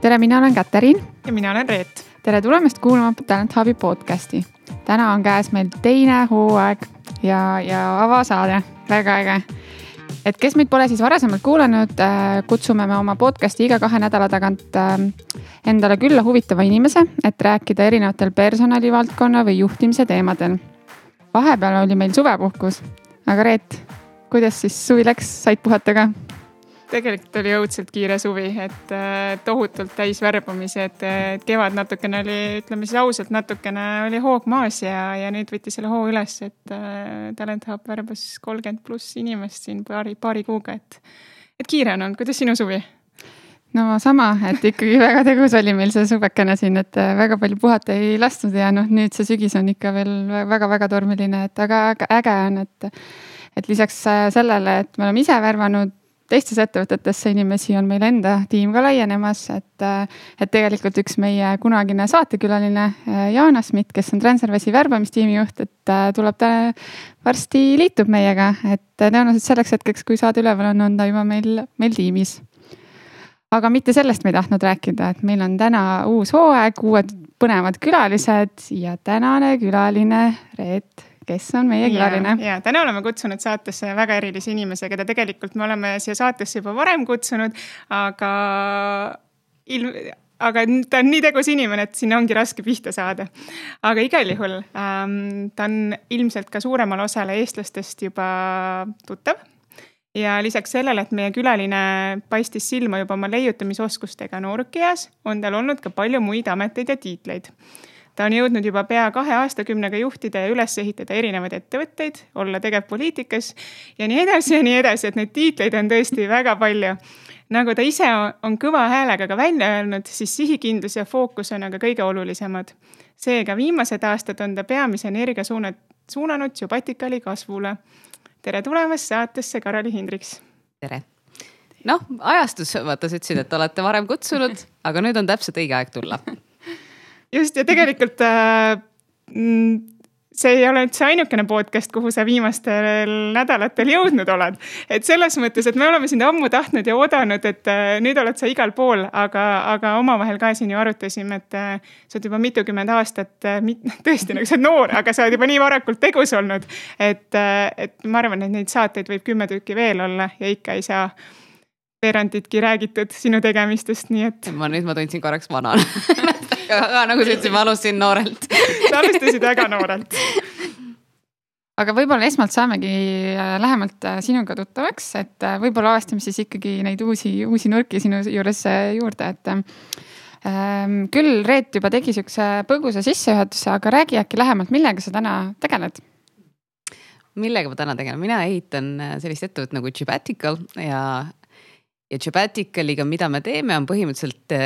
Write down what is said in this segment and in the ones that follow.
tere, mina olen Katariin. ja mina olen Reet. tere tulemast kuulama Talent Hubi podcasti. täna on käes meil teine hooaeg ja, ja avasaade, väga äge. et kes meid pole siis varasemalt kuulanud, äh, kutsume me oma podcasti iga kahe nädala tagant äh, endale külla huvitava inimese, et rääkida erinevatel personalivaldkonna või juhtimise teemadel. vahepeal oli meil suvepuhkus, aga Reet, kuidas siis suvi läks, said puhata ka? tegelikult oli õudselt kiire suvi, et äh, tohutult täis värbamisi, et kevad natukene oli, ütleme siis ausalt, natukene oli hoog maas ja, ja nüüd võttis selle hoo üles, et äh, Talent Hub värbas kolmkümmend pluss inimest siin paari, paari kuuga, et, et kiire on olnud, kuidas sinu suvi? No sama, et ikkagi väga tegus oli meil see suvekene siin, et äh, väga palju puhata ei lastud ja noh, nüüd see sügis on ikka veel väga-väga tormiline, et aga äge on, et et lisaks sellele, et me oleme ise värvanud teistes ettevõtetes see inimesi on meil enda tiim ka laienemas, et, et tegelikult üks meie kunagine saatekülaline Jaana Schmidt, kes on Transferwise'i värbamistiimi juht, et tuleb ta varsti liitub meiega, et tõenäoliselt selleks hetkeks, kui saade üleval on, on ta juba meil, meil tiimis. Aga mitte sellest me ei tahtnud rääkida, et meil on täna uus hooaeg, uued põnevad külalised ja tänane külaline Reet kes on meie külaline. ja täna oleme kutsunud saatesse väga erilise inimese, keda tegelikult me oleme siia saatesse juba varem kutsunud, aga ilm, aga ta on nii tegus inimene, et sinna ongi raske pihta saada. aga igal juhul ähm, ta on ilmselt ka suuremale osale eestlastest juba tuttav ja lisaks sellele, et meie külaline paistis silma juba oma leiutamisoskustega noorukeas, on tal olnud ka palju muid ameteid ja tiitleid ta on jõudnud juba pea kahe aastakümnega juhtida ja üles ehitada erinevaid ettevõtteid, olla tegevpoliitikas ja nii edasi ja nii edasi, et neid tiitleid on tõesti väga palju. nagu ta ise on kõva häälega ka välja öelnud, siis sihikindlus ja fookus on aga kõige olulisemad. seega viimased aastad on ta peamise energia suunad, suunanud Jubaticali kasvule. Tere tulemast saatesse, Karoli Hindriks. tere noh, ajastus, vaata, sa ütlesid, et olete varem kutsunud, aga nüüd on täpselt õige aeg tulla just ja tegelikult äh, mm, see ei ole üldse ainukene podcast, kuhu sa viimastel nädalatel jõudnud oled. et selles mõttes, et me oleme sind ammu tahtnud ja oodanud, et äh, nüüd oled sa igal pool, aga, aga omavahel ka siin ju arutasime, et äh, sa oled juba mitukümmend aastat, tõesti nagu sa oled noor, aga sa oled juba nii varakult tegus olnud. et, et ma arvan, et neid saateid võib kümme tükki veel olla ja ikka ei saa veeranditki räägitud sinu tegemistest, nii et. ma nüüd ma tundsin korraks vanana aga nagu sa ütlesid, ma alustasin noorelt sa alustasid väga noorelt. aga võib-olla esmalt saamegi äh, lähemalt äh, sinuga tuttavaks, et äh, võib-olla avastame siis ikkagi neid uusi, uusi nurki sinu juures juurde, et ähm, küll Reet juba tegi siukse põgusa sissejuhatuse, aga räägi äkki lähemalt, millega sa täna tegeled? millega ma täna tegelen, mina ehitan sellist ettevõtet nagu Jibatical ja, ja Jibaticaliga, mida me teeme, on põhimõtteliselt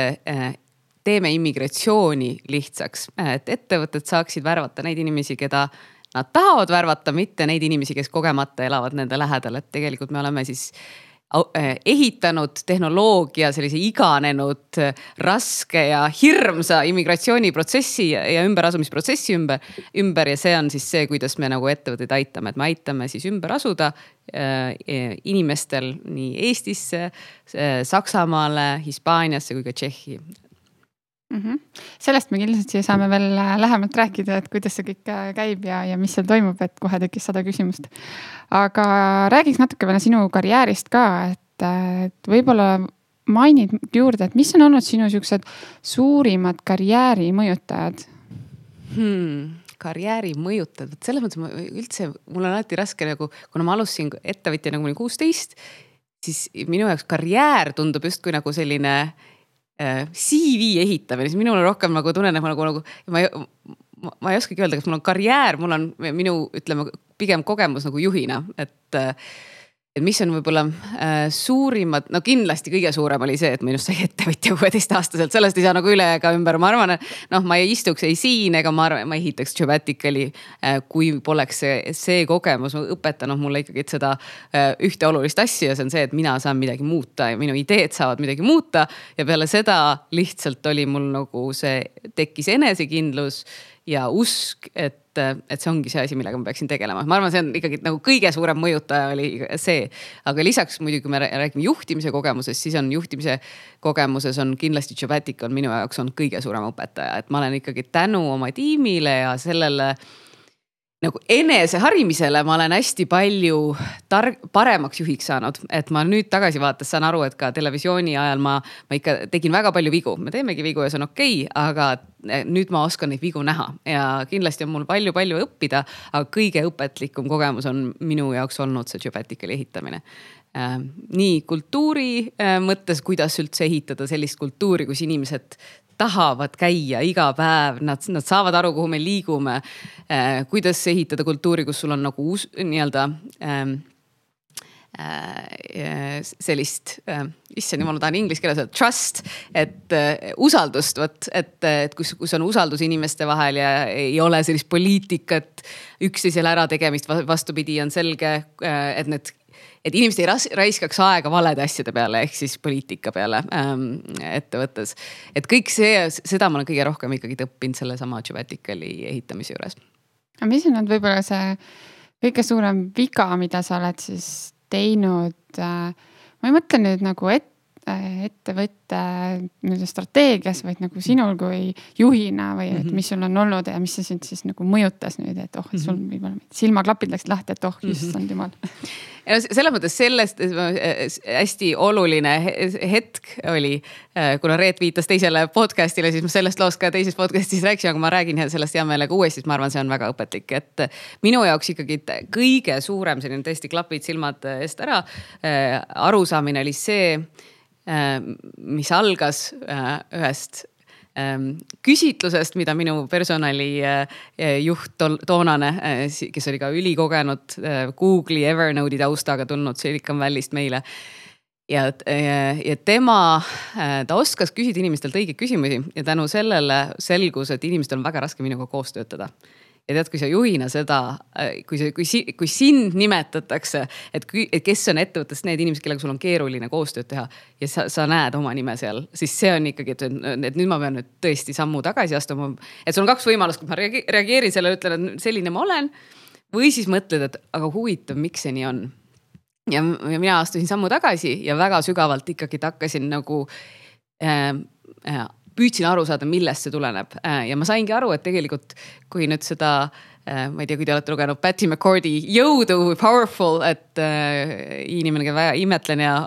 teeme immigratsiooni lihtsaks, et ettevõtted saaksid värvata neid inimesi, keda nad tahavad värvata, mitte neid inimesi, kes kogemata elavad nende lähedal, et tegelikult me oleme siis eh, ehitanud tehnoloogia sellise iganenud, raske ja hirmsa immigratsiooniprotsessi ja ümberasumisprotsessi ümber, ümber. Ja see on siis see, kuidas me nagu ettevõtteid aitame, et me aitame siis ümber asuda äh, inimestel nii Eestisse, Saksamaale, Hispaaniasse kui ka Tšehhi mm. -hmm. sellest me kindlasti saame veel äh, lähemalt rääkida, et kuidas see kõik äh, käib ja, ja mis seal toimub, et kohe tekkis sada küsimust. aga räägiks natuke veel sinu karjäärist ka, et, äh, et võib-olla mainid juurde, et mis on olnud sinu siuksed suurimad karjääri mõjutajad hmm.? karjääri mõjutajad, vot selles mõttes ma üldse, mul on alati raske nagu, kuna ma alustasin ettevõtjana kuni kuusteist, siis minu jaoks karjäär tundub justkui nagu selline Äh, CV ehitamine, siis minul on rohkem nagu tunnen, et ma nagu, nagu ma ei, ma ei oskagi öelda, kas mul on karjäär, mul on minu, ütleme pigem kogemus nagu juhina, et. Et mis on võib-olla äh, suurimad, no kindlasti kõige suurem oli see, et minust sai ettevõtja kuueteistaastaselt, sellest ei saa nagu üle ega ümber, ma arvan, noh, ma ei istuks ei siin ega ma arvan, ma ehitaks Geomaticali äh,. kui poleks see, see kogemus õpetanud mulle ikkagi seda äh, ühte olulist asja ja see on see, et mina saan midagi muuta ja minu ideed saavad midagi muuta. ja peale seda lihtsalt oli mul nagu see, tekkis enesekindlus ja usk, et, et see ongi see asi, millega ma peaksin tegelema, ma arvan, see on ikkagi nagu kõige suurem mõjutaja oli see. aga lisaks muidugi, kui me räägime juhtimise kogemusest, siis on juhtimise kogemuses on kindlasti Geomatic on minu jaoks on kõige suurem õpetaja, et ma olen ikkagi tänu oma tiimile ja sellele nagu eneseharimisele ma olen hästi palju targ, paremaks juhiks saanud, et ma nüüd tagasi vaadates saan aru, et ka televisiooni ajal ma, ma ikka tegin väga palju vigu, me teemegi vigu ja see on okei okay,, aga eh, nüüd ma oskan neid vigu näha. Ja kindlasti on mul palju-palju õppida. aga kõige õpetlikum kogemus on minu jaoks olnud see Geopaticali ehitamine. Äh, nii kultuuri äh, mõttes, kuidas üldse ehitada sellist kultuuri, kus inimesed tahavad käia iga päev, nad, nad saavad aru, kuhu me liigume äh,. kuidas ehitada kultuuri, kus sul on nagu uus nii-öelda äh, sellist issand jumal, ma tahan inglise keeles öelda trust, et usaldust, vot, et, et kus, kus on usaldus inimeste vahel ja ei ole sellist poliitikat, üksteisele ärategemist, vastupidi, on selge, et need et inimesed ei ras, raiskaks aega valede asjade peale, ehk siis poliitika peale ähm, ettevõttes. et kõik see, seda ma olen kõige rohkem ikkagi õppinud sellesama Geomaticali ehitamise juures. aga mis on olnud võib-olla see kõige suurem viga, mida sa oled siis teinud äh,? ma ei mõtle nüüd nagu ette ettevõtte nii-öelda strateegias, vaid nagu sinul kui juhina või et mhm. mis sul on olnud ja mis see sind siis nagu mõjutas nüüd, et oh, et sul mhm. võib-olla silmaklapid läksid lahti, et oh, issand jumal ja selles mõttes sellest hästi oluline hetk oli, äh, kuna Reet viitas teisele podcast'ile, siis ma sellest loost ka teises podcast'is rääkisin, aga ma räägin sellest hea meelega uuesti, sest ma arvan, see on väga õpetlik, et minu jaoks ikkagi kõige suurem selline tõesti klapid silmad eest ära äh, arusaamine oli see, äh, mis algas ühest Ähm, küsitlusest, mida minu personalijuht äh, toonane, äh, kes oli ka ülikogenud äh, Google'i Evernode'i taustaga tulnud Silicon Valley'st meile. Ja, ja tema, ta oskas küsida inimestelt õigeid küsimusi ja tänu sellele selgus, et inimestel on väga raske minuga koos töötada ja tead, kui sa juhina seda, kui see, kui, kui sind nimetatakse, et, et kes on ettevõttes need inimesed, kellega sul on keeruline koostööd teha ja sa, sa näed oma nime seal, siis see on ikkagi, et, et nüüd ma pean nüüd tõesti sammu tagasi astuma. et sul on kaks võimalust, kui ma reageerin sellele, ütlen, et selline ma olen. või siis mõtled, et aga huvitav, miks see nii on. ja, ja mina astusin sammu tagasi ja väga sügavalt ikkagi hakkasin nagu äh, äh, püüdsin aru saada, millest see tuleneb äh, ja ma saingi aru, et tegelikult kui nüüd seda äh, ma ei tea, kui te olete lugenud Patty McCordy Jõudu, Powerful, et äh, inimene, keda imetlen ja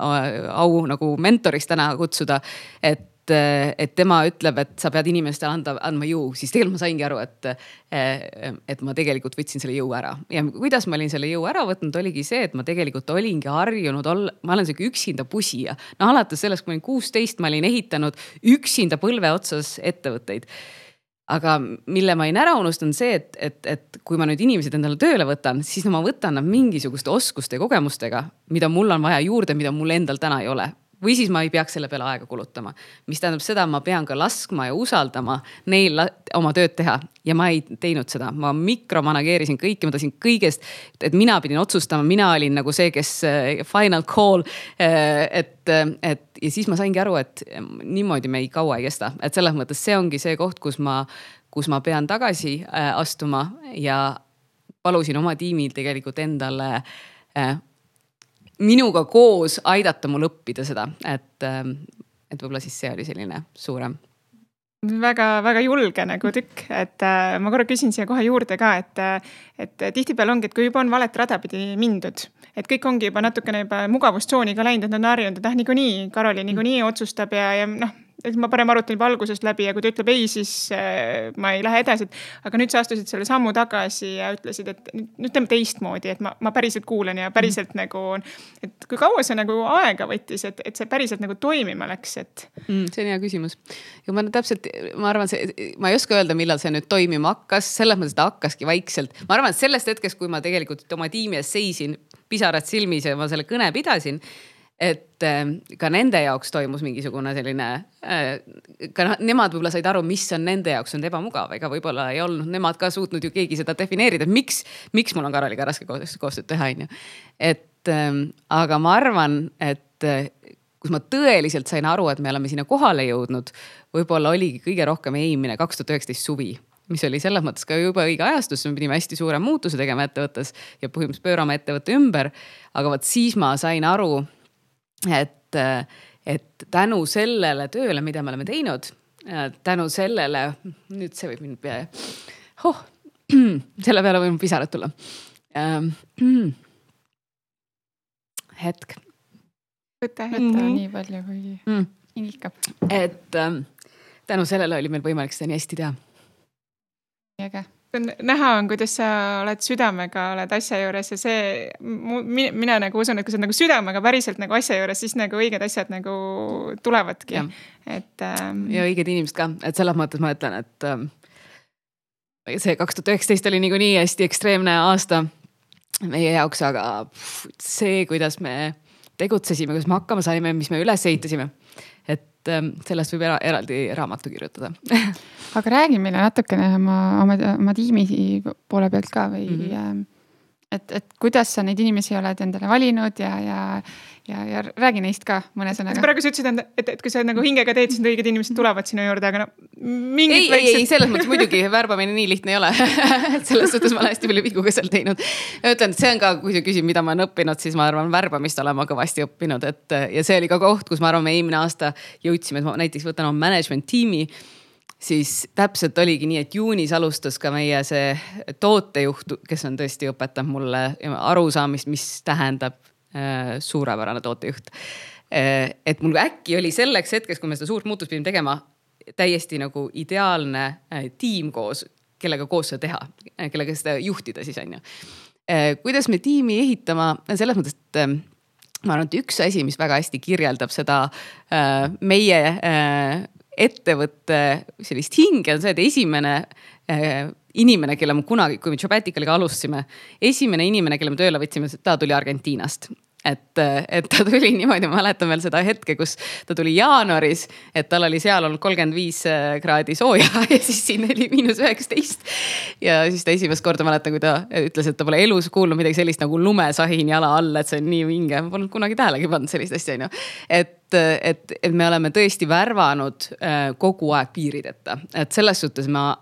au nagu mentoriks täna kutsuda. et et, et tema ütleb, et sa pead inimestele anda, andma jõu, siis tegelikult ma saingi aru, et, et ma tegelikult võtsin selle jõu ära. ja kuidas ma olin selle jõu ära võtnud, oligi see, et ma tegelikult olingi harjunud olla, ma olen sihuke üksinda pusija. no alates sellest, kui ma olin kuusteist, ma olin ehitanud üksinda põlve otsas ettevõtteid aga mille ma olin ära unustanud, see, et, et, et kui ma nüüd inimesed endale tööle võtan, siis ma võtan nad mingisuguste oskuste ja kogemustega, mida mul on vaja juurde, mida mul endal täna ei ole või siis ma ei peaks selle peale aega kulutama. mis tähendab seda, ma pean ka laskma ja usaldama neil oma tööd teha ja ma ei teinud seda, ma mikromanageerisin kõike, ma tahtsin kõigest, et mina pidin otsustama, mina olin nagu see, kes äh, final call. Äh, et, et ja siis ma saingi aru, et niimoodi me ei kaua ei kesta, et selles mõttes see ongi see koht, kus ma, kus ma pean tagasi astuma ja palusin oma tiimil tegelikult endale minuga koos aidata mul õppida seda, et, ähm, et võib-olla siis see oli selline suurem. Väga-väga julge nagu tükk, et äh, ma korra küsin siia kohe juurde ka, et, äh, et tihtipeale ongi, et kui juba on valet rada pidi mindud, et kõik ongi juba natukene juba mugavustsooni ka läinud, et nad on harjunud, et ah niikuinii, Karoli niikuinii otsustab ja, ja noh et ma parem arutan juba algusest läbi ja kui ta ütleb ei, siis äh, ma ei lähe edasi, et. aga nüüd sa astusid selle sammu tagasi ja ütlesid, et nüüd teeme teistmoodi, et ma, ma päriselt kuulan ja päriselt mm. nagu. et kui kaua see nagu aega võttis, et, et see päriselt nagu toimima läks, et mm,? see on hea küsimus. ja ma täpselt, ma arvan, see, ma ei oska öelda, millal see nüüd toimima hakkas, selles mõttes ta hakkaski vaikselt. ma arvan, et sellest hetkest, kui ma tegelikult oma tiimi ees seisin, pisarad silmis ja ma selle kõne pidasin et äh, ka nende jaoks toimus mingisugune selline äh,, ka nemad võib-olla said aru, mis on nende jaoks olnud ebamugav, ega võib-olla ei olnud nemad ka suutnud ju keegi seda defineerida, miks, miks mul on Karoliga raske koostööd teha, on ju. et äh, aga ma arvan, et äh, kus ma tõeliselt sain aru, et me oleme sinna kohale jõudnud, võib-olla oligi kõige rohkem eelmine kaks tuhat üheksateist suvi mis oli selles mõttes ka juba õige ajastus, me pidime hästi suure muutuse tegema ettevõttes ja põhimõtteliselt pöörama ettevõtte ümber. aga vot siis ma sain aru et, et tänu sellele tööle, mida me oleme teinud, tänu sellele, nüüd see võib mind pea oh,, selle peale võib pisarad tulla ähm,. hetk. võta hetk mm -hmm. nii palju, kui mm. hingikab. et ähm, tänu sellele oli meil võimalik seda nii hästi teha. nii äge näha on, kuidas sa oled südamega, oled asja juures ja see, mina nagu usun, et kui sa oled nagu südamega päriselt nagu asja juures, siis nagu õiged asjad nagu tulevadki, et ähm.... ja õiged inimesed ka, et selles mõttes ma ütlen, et ähm, see kaks tuhat üheksateist oli niikuinii hästi ekstreemne aasta meie jaoks, aga pff, see, kuidas me tegutsesime, kuidas me hakkama saime, mis me üles ehitasime et ähm, sellest võib era, eraldi raamatu kirjutada aga räägi meile natukene oma, oma, oma tiimi poole pealt ka või mm, -hmm. et, et kuidas sa neid inimesi oled endale valinud ja, ja, ja, ja räägi neist ka mõne sõnaga. praegu sa ütlesid, et, et kui sa nagu hingega teed, siis need õiged inimesed tulevad sinu juurde, aga no mingid ei väiksed..., ei, ei selles mõttes muidugi värbamine nii lihtne ei ole et selles suhtes ma olen hästi palju vigu ka seal teinud. ütlen, et see on ka, kui sa küsid, mida ma olen õppinud, siis ma arvan, värbamist olen ma kõvasti õppinud, et ja see oli ka koht, kus ma arvan, me eelmine aasta jõudsime, et ma näiteks võtan oma management tiimi siis täpselt oligi nii, et juunis alustas ka meie see tootejuht, kes on tõesti õpetanud mulle arusaamist, mis tähendab Äh, suurepärane tootejuht. Äh, et mul äkki oli selleks hetkeks, kui me seda suurt muutust pidime tegema, täiesti nagu ideaalne äh, tiim koos, kellega koos seda teha, kellega seda juhtida siis on ju. kuidas me tiimi ehitama, selles mõttes, et ma arvan, et üks asi, mis väga hästi kirjeldab seda meie ettevõtte sellist hinge on see, et esimene inimene, kelle ma kunagi, kui me Jobaticaliga alustasime, esimene inimene, kelle me tööle võtsime, ta tuli Argentiinast et, et ta tuli niimoodi, ma mäletan veel seda hetke, kus ta tuli jaanuaris, et tal oli seal olnud kolmkümmend viis äh, kraadi sooja ja siis siin oli miinus üheksateist. ja siis ta esimest korda mäletan, kui ta ütles, et ta pole elus kuulnud midagi sellist nagu lumesahin jala all, et see on nii vinge, ma polnud kunagi tähelegi pannud sellist asja, onju. et, et, et me oleme tõesti värvanud äh, kogu aeg piirideta, et selles suhtes ma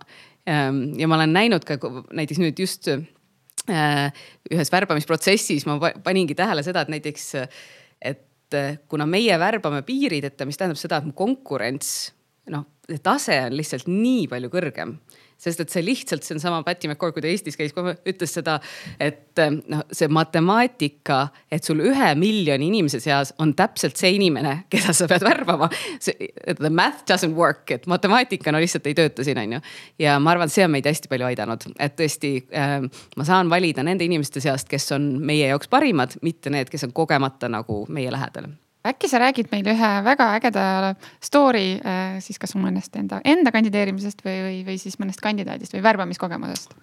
Ehm, ja ma olen näinud ka näiteks nüüd just ühes värbamisprotsessis ma paningi tähele seda, et näiteks, et äh, kuna meie värbame piirideta, mis tähendab seda, et mu konkurents, noh, tase on lihtsalt nii palju kõrgem sest et see lihtsalt, see on sama Patty McCord, kui ta Eestis käis, ütles seda, et eh, noh, see matemaatika, et sul ühe miljoni inimese seas on täpselt see inimene, keda sa pead värbama. The math doesn't work, et matemaatika no lihtsalt ei tööta siin, on ju. ja ma arvan, see on meid hästi palju aidanud, et tõesti äh, ma saan valida nende inimeste seast, kes on meie jaoks parimad, mitte need, kes on kogemata nagu meie lähedal äkki sa räägid meile ühe väga ägeda story äh, siis kas mõnest enda, enda kandideerimisest või, või, või siis mõnest kandidaadist või värbamiskogemusest?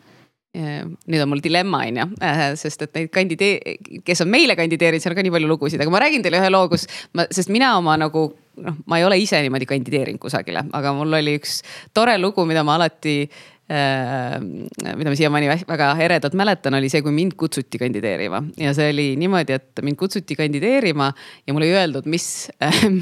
nüüd on mul dilemma on ju, äh, sest et neid kandidee-, kes on meile kandideerinud, seal on ka nii palju lugusid, aga ma räägin teile ühe loo, kus ma, sest mina oma nagu noh, ma ei ole ise niimoodi kandideerinud kusagile, aga mul oli üks tore lugu, mida ma alati Äh, mida ma siiamaani väga eredalt mäletan, oli see, kui mind kutsuti kandideerima ja see oli niimoodi, et mind kutsuti kandideerima ja mulle ei öeldud, mis,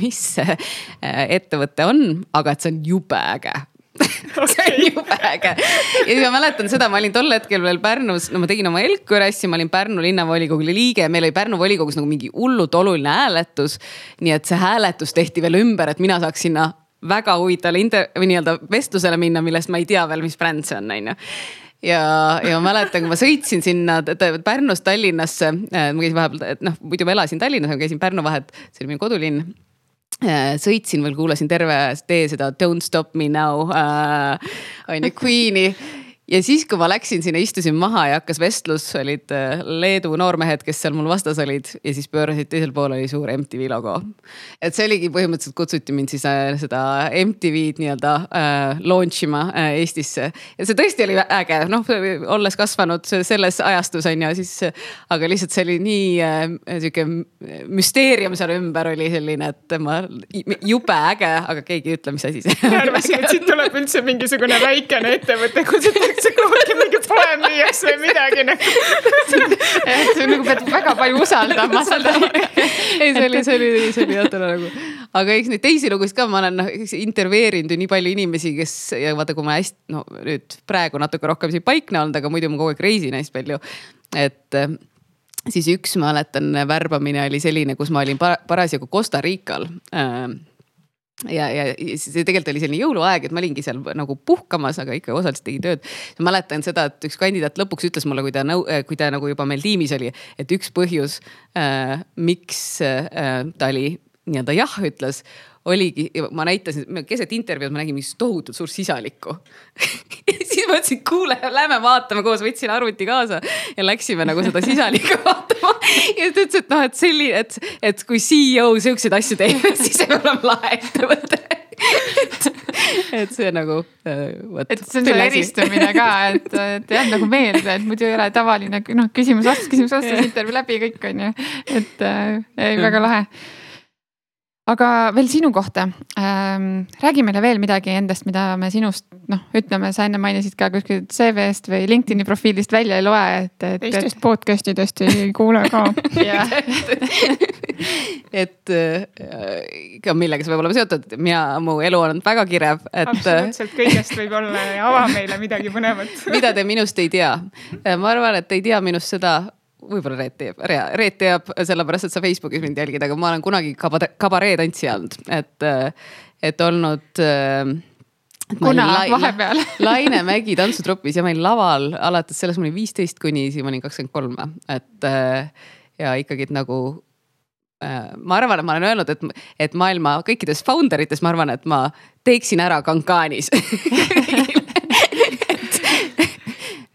mis see äh, ettevõte on, aga et see on jube äge okay. see on jube äge. ja siis ma mäletan seda, ma olin tol hetkel veel Pärnus, no ma tegin oma Elkuri-asja, ma olin Pärnu linnavolikogu liige, meil oli Pärnu volikogus nagu mingi hullult oluline hääletus. nii et see hääletus tehti veel ümber, et mina saaks sinna väga huvitavale inter- või nii-öelda vestlusele minna, millest ma ei tea veel, mis bränd see on, on ju. Ja, ja ma mäletan, kui ma sõitsin sinna Pärnust Tallinnasse, äh, ma käisin vahepeal, noh, muidu ma elasin Tallinnas, ma käisin Pärnu vahet, see oli minu kodulinn. Sõitsin veel, kuulasin terve tee seda Don't stop me now äh, on ju Queen'i ja siis, kui ma läksin sinna, istusin maha ja hakkas vestlus, olid äh, Leedu noormehed, kes seal mul vastas olid ja siis pöörasid teisel pool oli suur MTV logo. et see oligi põhimõtteliselt kutsuti mind siis äh, seda MTV-d nii-öelda äh, launch ima äh, Eestisse. ja see tõesti oli äge, noh olles kasvanud selles ajastus on ju, siis aga lihtsalt see oli nii äh, sihuke müsteerium seal ümber oli selline, et ma jube äge, aga keegi ei ütle, mis asi see on. et siit tuleb üldse mingisugune väikene ettevõte, kutsutakse see kuhugi mingi poe müüakse või midagi nagu. et sa nagu pead väga palju usaldama seda. ei, see oli, see oli, see oli täna nagu, aga eks neid teisi lugusid ka ma olen noh intervjueerinud ju nii palju inimesi, kes ja vaata, kui ma hästi no nüüd praegu natuke rohkem siin paikne olnud, aga muidu ma kogu aeg reisin hästi palju. et siis üks mäletan värbamine oli selline, kus ma olin parasjagu Costa Rical äh, ja, ja see tegelikult oli selline jõuluaeg, et ma olingi seal nagu puhkamas, aga ikka osaliselt tegin tööd. mäletan seda, et üks kandidaat lõpuks ütles mulle, kui ta nõu-, kui ta nagu juba meil tiimis oli, et üks põhjus äh,, miks äh, ta oli nii-öelda jah ütles, oligi, ma näitasin, keset intervjuud ma nägin mingit tohutult suurt sisalikku. Siis ma ütlesin, kuule, lähme vaatame koos, võtsin arvuti kaasa ja läksime nagu seda sisalikku vaatama. ja ta ütles, et noh, et selline, et, et kui CEO siukseid asju teeb, siis ei ole lahe ettevõte. Et, et see nagu võt,. et see on see eristumine ka, et, et jah, nagu meelde, et muidu ei ole tavaline noh, küsimus-vastus, küsimus-vastus, intervjuu läbi kõik on ju, et äh, ei, väga lahe aga veel sinu kohta ähm,. räägi meile veel midagi endast, mida me sinust noh, ütleme, sa enne mainisid ka kuskilt CV-st või LinkedIn'i profiilist välja ei loe, et, et. teistest et... podcast idest ei kuule ka et äh, ka millega see võib olema seotud, mina, mu elu on väga kirev, et. absoluutselt kõigest võib olla ja ava meile midagi põnevat mida te minust ei tea? ma arvan, et ei tea minust seda võib-olla Reet teab, Reet teab sellepärast, et sa Facebookis mind jälgid, aga ma olen kunagi kabaree tantsija olnud, et, et olnud äh, kuna vahepeal. Laine Mägi tantsutrupis ja ma olin laval alates sellest, ma olin viisteist kuni siis ma olin kakskümmend kolm, et äh, ja ikkagi nagu äh, ma arvan, et ma olen öelnud, et, et maailma kõikides founder ites ma arvan, et ma teeksin ära Kankanis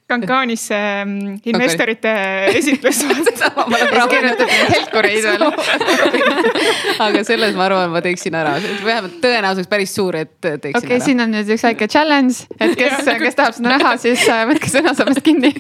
Cancaanis ähm, investorite esitlus helkureid veel. aga selles ma arvan, ma teeksin ära, vähemalt tõenäosus päris suur, et teeksin okay, ära. siin on nüüd üks väike challenge, et kes, kes tahab seda näha, siis äh, võtke sõnasabast kinni.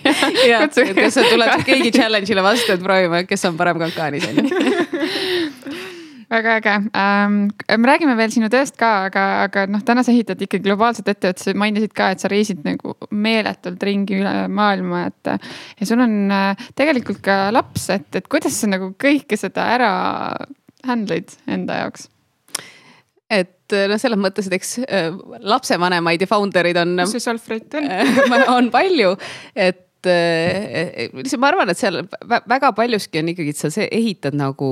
jah, et kas sa tuled keegi challenge'ile vastu, et proovime, kes on parem Cancaanis on ju väga äge ähm,. me räägime veel sinu tööst ka, aga, aga noh, täna sa ehitad ikkagi globaalset ettevõtet, sa mainisid ka, et sa reisid nagu meeletult ringi üle maailma, et. ja sul on äh, tegelikult ka laps, et, et kuidas sa nagu kõike seda ära handle'id enda jaoks? et noh, selles mõttes, et eks äh, lapsevanemaid ja founder eid on. mis see Solfrit on on palju, et lihtsalt ma arvan, et seal väga paljuski on ikkagi, et sa ehitad nagu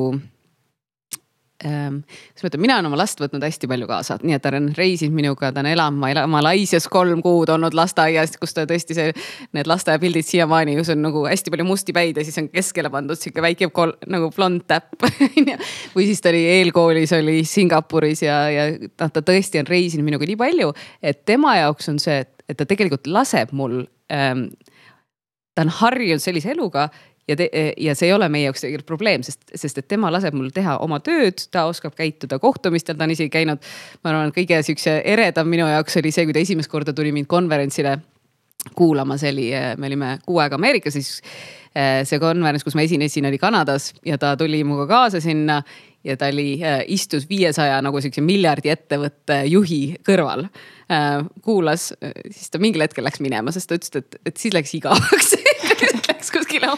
Ehm, kuidas ma ütlen, mina olen oma last võtnud hästi palju kaasa, nii et ta on reisinud minuga, ta on elanud Malaisias kolm kuud olnud lasteaias, kus ta tõesti see, need lasteaiapildid siiamaani, kus on nagu hästi palju musti päid ja siis on keskele pandud sihuke väike kol, nagu blond täpp onju. või siis ta oli eelkoolis, oli Singapuris ja, ja noh, ta tõesti on reisinud minuga nii palju, et tema jaoks on see, et ta tegelikult laseb mul ähm, ta on harjunud sellise eluga ja, ja see ei ole meie jaoks tegelikult probleem, sest, sest et tema laseb mul teha oma tööd, ta oskab käituda kohtumistel, ta on isegi käinud. ma arvan, kõige siukse eredam minu jaoks oli see, kui ta esimest korda tuli mind konverentsile kuulama, see oli, me olime kuu aega Ameerikas, siis eh, see konverents, kus ma esinesin, oli Kanadas ja ta tuli minuga kaasa sinna ja ta oli, eh, istus viiesaja nagu siukse miljardi ettevõtte juhi kõrval. Eh, kuulas, siis ta mingil hetkel läks minema, sest ta ütles, et, et siis läks igavaks kuskile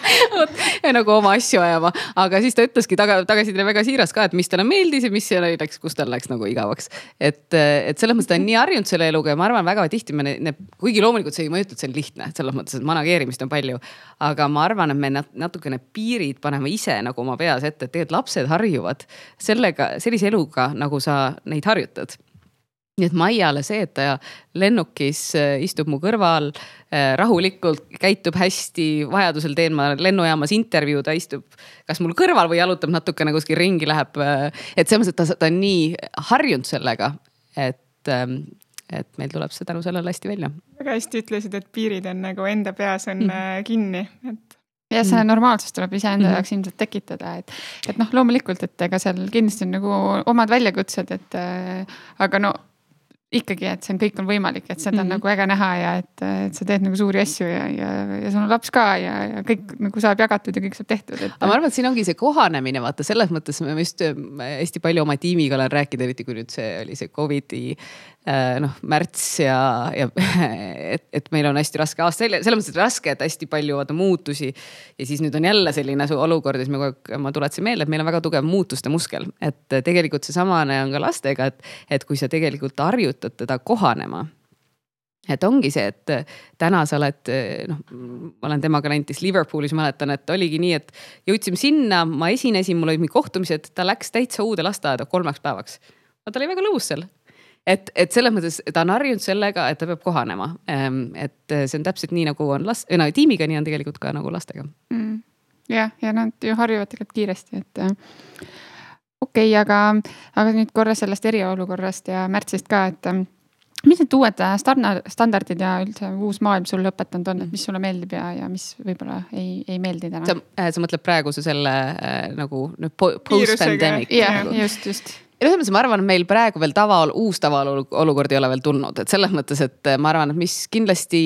nagu oma asju ajama. aga siis ta ütleski taga, tagasiside väga siiras ka, et mis talle meeldis ja mis läks, kus tal läks nagu igavaks. et, et selles mõttes ta on nii harjunud selle eluga ja ma arvan, väga tihti me need, kuigi loomulikult see ei mõjuta, et see on lihtne, selles mõttes, et manageerimist on palju. aga ma arvan, et me natukene piirid paneme ise nagu oma peas ette, et tegelikult lapsed harjuvad sellega, sellise eluga, nagu sa neid harjutad nii et Maiale see, et ta lennukis äh, istub mu kõrval äh, rahulikult, käitub hästi, vajadusel teen ma lennujaamas intervjuu, ta istub kas mul kõrval või jalutab natukene kuskil ringi, läheb. Äh, et selles mõttes, et ta, ta on nii harjunud sellega, et, ähm, et meil tuleb see tänu sellele hästi välja. väga hästi ütlesid, et piirid on nagu enda peas on mm. kinni, et ja see mm. normaalsus tuleb iseenda mm -hmm. jaoks ilmselt tekitada, et, et noh, loomulikult, et ega seal kindlasti on nagu omad väljakutsed, et äh, aga no ikkagi, et see on, kõik on võimalik, et seda on mm -hmm. nagu äge näha ja et, et sa teed nagu suuri asju ja, ja, ja sul on laps ka ja, ja kõik nagu saab jagatud ja kõik saab tehtud et.... aga ma arvan, et siin ongi see kohanemine, vaata selles mõttes ma just hästi palju oma tiimiga olen rääkinud, eriti kui nüüd see oli see Covidi Äh, noh, märts ja, ja et, et meil on hästi raske aasta, selles mõttes, et raske, et hästi palju vaata muutusi. ja siis nüüd on jälle selline olukord ja siis ma kogu aeg, ma tuletasin meelde, et meil on väga tugev muutuste muskel, et tegelikult seesamane on ka lastega, et, et kui sa tegelikult harjutad teda kohanema et ongi see, et täna sa oled, noh, ma olen temaga näiteks Liverpoolis, mäletan, et oligi nii, et jõudsime sinna, ma esinesin, mul olid mingid kohtumised, ta läks täitsa uude lasteaeda kolmeks päevaks. no ta oli väga lõbus seal et, et selles mõttes ta on harjunud sellega, et ta peab kohanema. Ehm, et see on täpselt nii, nagu on last-, no tiimiga, nii on tegelikult ka nagu lastega mm.. jah, ja nad ju harjuvad tegelikult kiiresti, et äh, okei okay,, aga, aga nüüd korra sellest eriolukorrast ja märtsist ka, et ähm, mis need uued standardid ja üldse uus maailm sulle õpetanud on, et mis sulle meeldib ja, ja mis võib-olla ei, ei meeldi täna? sa, mõtled praeguse selle äh, nagu post-pandemic? jah, just, just ja selles mõttes ma arvan, meil praegu veel tava, uus tavaolukord ei ole veel tulnud, et selles mõttes, et ma arvan, et mis kindlasti,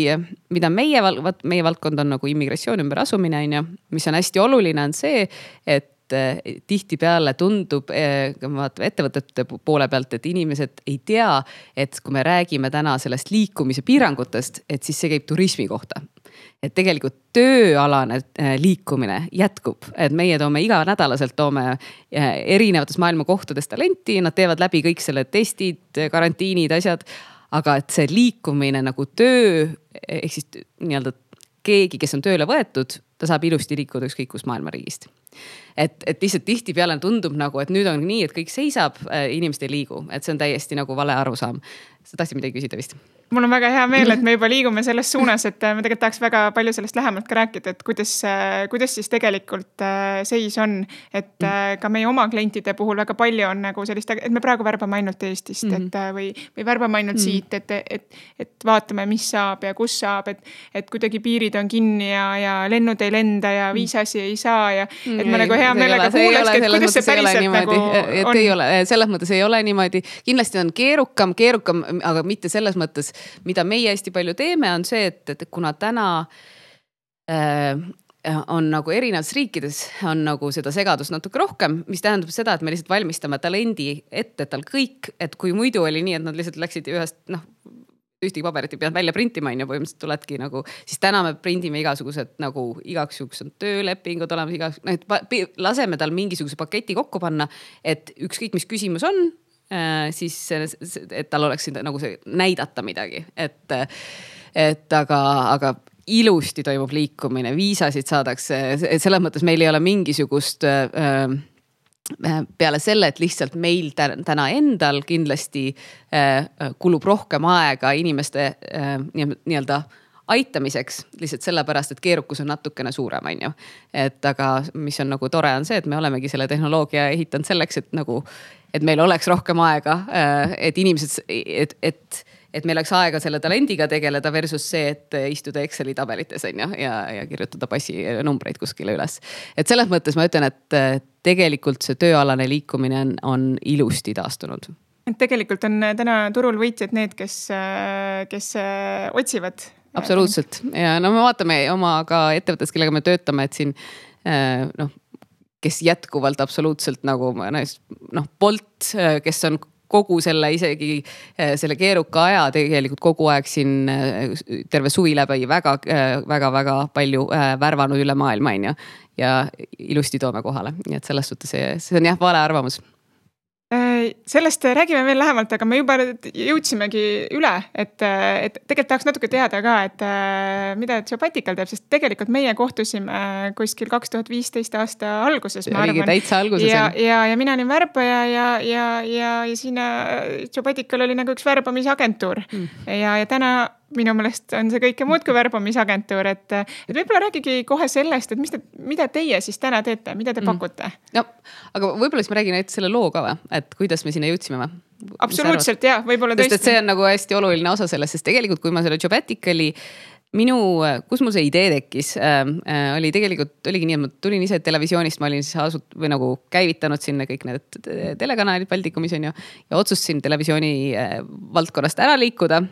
mida meie, vot meie valdkond on nagu immigratsioon, ümberasumine on ju, mis on hästi oluline, on see, et eh, tihtipeale tundub, me vaatame ettevõtete poole pealt, et inimesed ei tea, et kui me räägime täna sellest liikumise piirangutest, et siis see käib turismi kohta et tegelikult tööalane äh, liikumine jätkub, et meie toome iganädalaselt toome äh, erinevatest maailma kohtadest talenti, nad teevad läbi kõik selle testid, karantiinid, asjad. aga et see liikumine nagu töö ehk siis nii-öelda keegi, kes on tööle võetud, ta saab ilusti liikuda ükskõik kust maailma riigist. et, et lihtsalt tihtipeale tundub nagu, et nüüd on nii, et kõik seisab, äh, inimesed ei liigu, et see on täiesti nagu vale arusaam. sa tahtsid midagi küsida vist? Mul on väga hea meel, et me juba liigume selles suunas, et äh, ma tegelikult tahaks väga palju sellest lähemalt ka rääkida, et kuidas, äh, kuidas siis tegelikult äh, seis on. et ka meie oma klientide puhul väga palju on nagu sellist, et me praegu värbame ainult Eestist mm, -hmm. et või, või värbame ainult mm -hmm. siit, et, et, et vaatame, mis saab ja kus saab, et. et kuidagi piirid on kinni ja, ja lennud ei lenda ja mhm. viisasi ei saa ja, et ma nagu hea meelega kuulakski, et kuidas see päriselt nagu on. ei ole, selles mõttes ei ole niimoodi, kindlasti on keerukam, keerukam, aga mitte selles mõttes mida meie hästi palju teeme, on see, et, et kuna täna äh, on nagu erinevates riikides on nagu seda segadust natuke rohkem, mis tähendab seda, et me lihtsalt valmistame talendi ette, et tal kõik, et kui muidu oli nii, et nad lihtsalt läksid ühest noh ühtegi paberit ei pidanud välja printima, on ju, põhimõtteliselt tuledki nagu, siis täna me prindime igasugused nagu igaks juhuks on töölepingud olemas, igaks, noh, et laseme tal mingisuguse paketi kokku panna. et ükskõik, mis küsimus on, siis et tal oleks nagu see näidata midagi, et, et aga, aga ilusti toimub liikumine, viisasid saadakse, et selles mõttes meil ei ole mingisugust äh, äh, peale selle, et lihtsalt meil täna endal kindlasti kulub rohkem aega inimeste nii-öelda aitamiseks lihtsalt sellepärast, et keerukus on natukene suurem, on ju. et aga mis on nagu tore, on see, et me olemegi selle tehnoloogia ehitanud selleks, et nagu et meil oleks rohkem aega, äh, et inimesed, et, et, et meil oleks aega selle talendiga tegeleda versus see, et istuda Exceli tabelites on ju ja, ja kirjutada passinumbreid kuskile üles. et selles mõttes ma ütlen, et tegelikult see tööalane liikumine on, on ilusti taastunud et tegelikult on täna turul võitjad need, kes, kes otsivad. absoluutselt ja no me vaatame oma ka ettevõttes, kellega me töötame, et siin noh kes jätkuvalt absoluutselt nagu noh, Bolt, kes on kogu selle isegi eh, selle keeruka aja tegelikult kogu aeg siin eh, terve suvi läbi väga, väga, väga palju eh, värvanud üle maailma, on ju. ja ilusti toome kohale, nii et selles suhtes see, see on jah, vale arvamus sellest räägime veel lähemalt, aga me juba jõudsimegi üle, et, et tegelikult tahaks natuke teada ka, et mida Geopatical teeb, sest tegelikult meie kohtusime kuskil kaks tuhat viisteist aasta alguses. oligi täitsa alguses. ja, ja, ja mina olin värbaja ja, ja, ja, ja siin Geopatical oli nagu üks värbamisagentuur mm. ja, ja täna minu meelest on see kõike muud kui värbamisagentuur, et, et võib-olla rääkige kohe sellest, et mis te, mida teie siis täna teete, mida te mm. pakute? no aga võib-olla siis ma räägin näiteks selle loo ka või, et kuidas me sinna jõudsime või? absoluutselt ja võib-olla tõesti. sest et see on nagu hästi oluline osa sellest, sest tegelikult, kui ma selle Jobaticali minu, kus mul see idee tekkis äh,, äh, oli tegelikult, oligi nii, et ma tulin ise televisioonist, ma olin siis asut- või nagu käivitanud sinna kõik need telekanalid Baltikumis on ju. ja otsustasin televisiooni äh, valdkonnast ära liikuda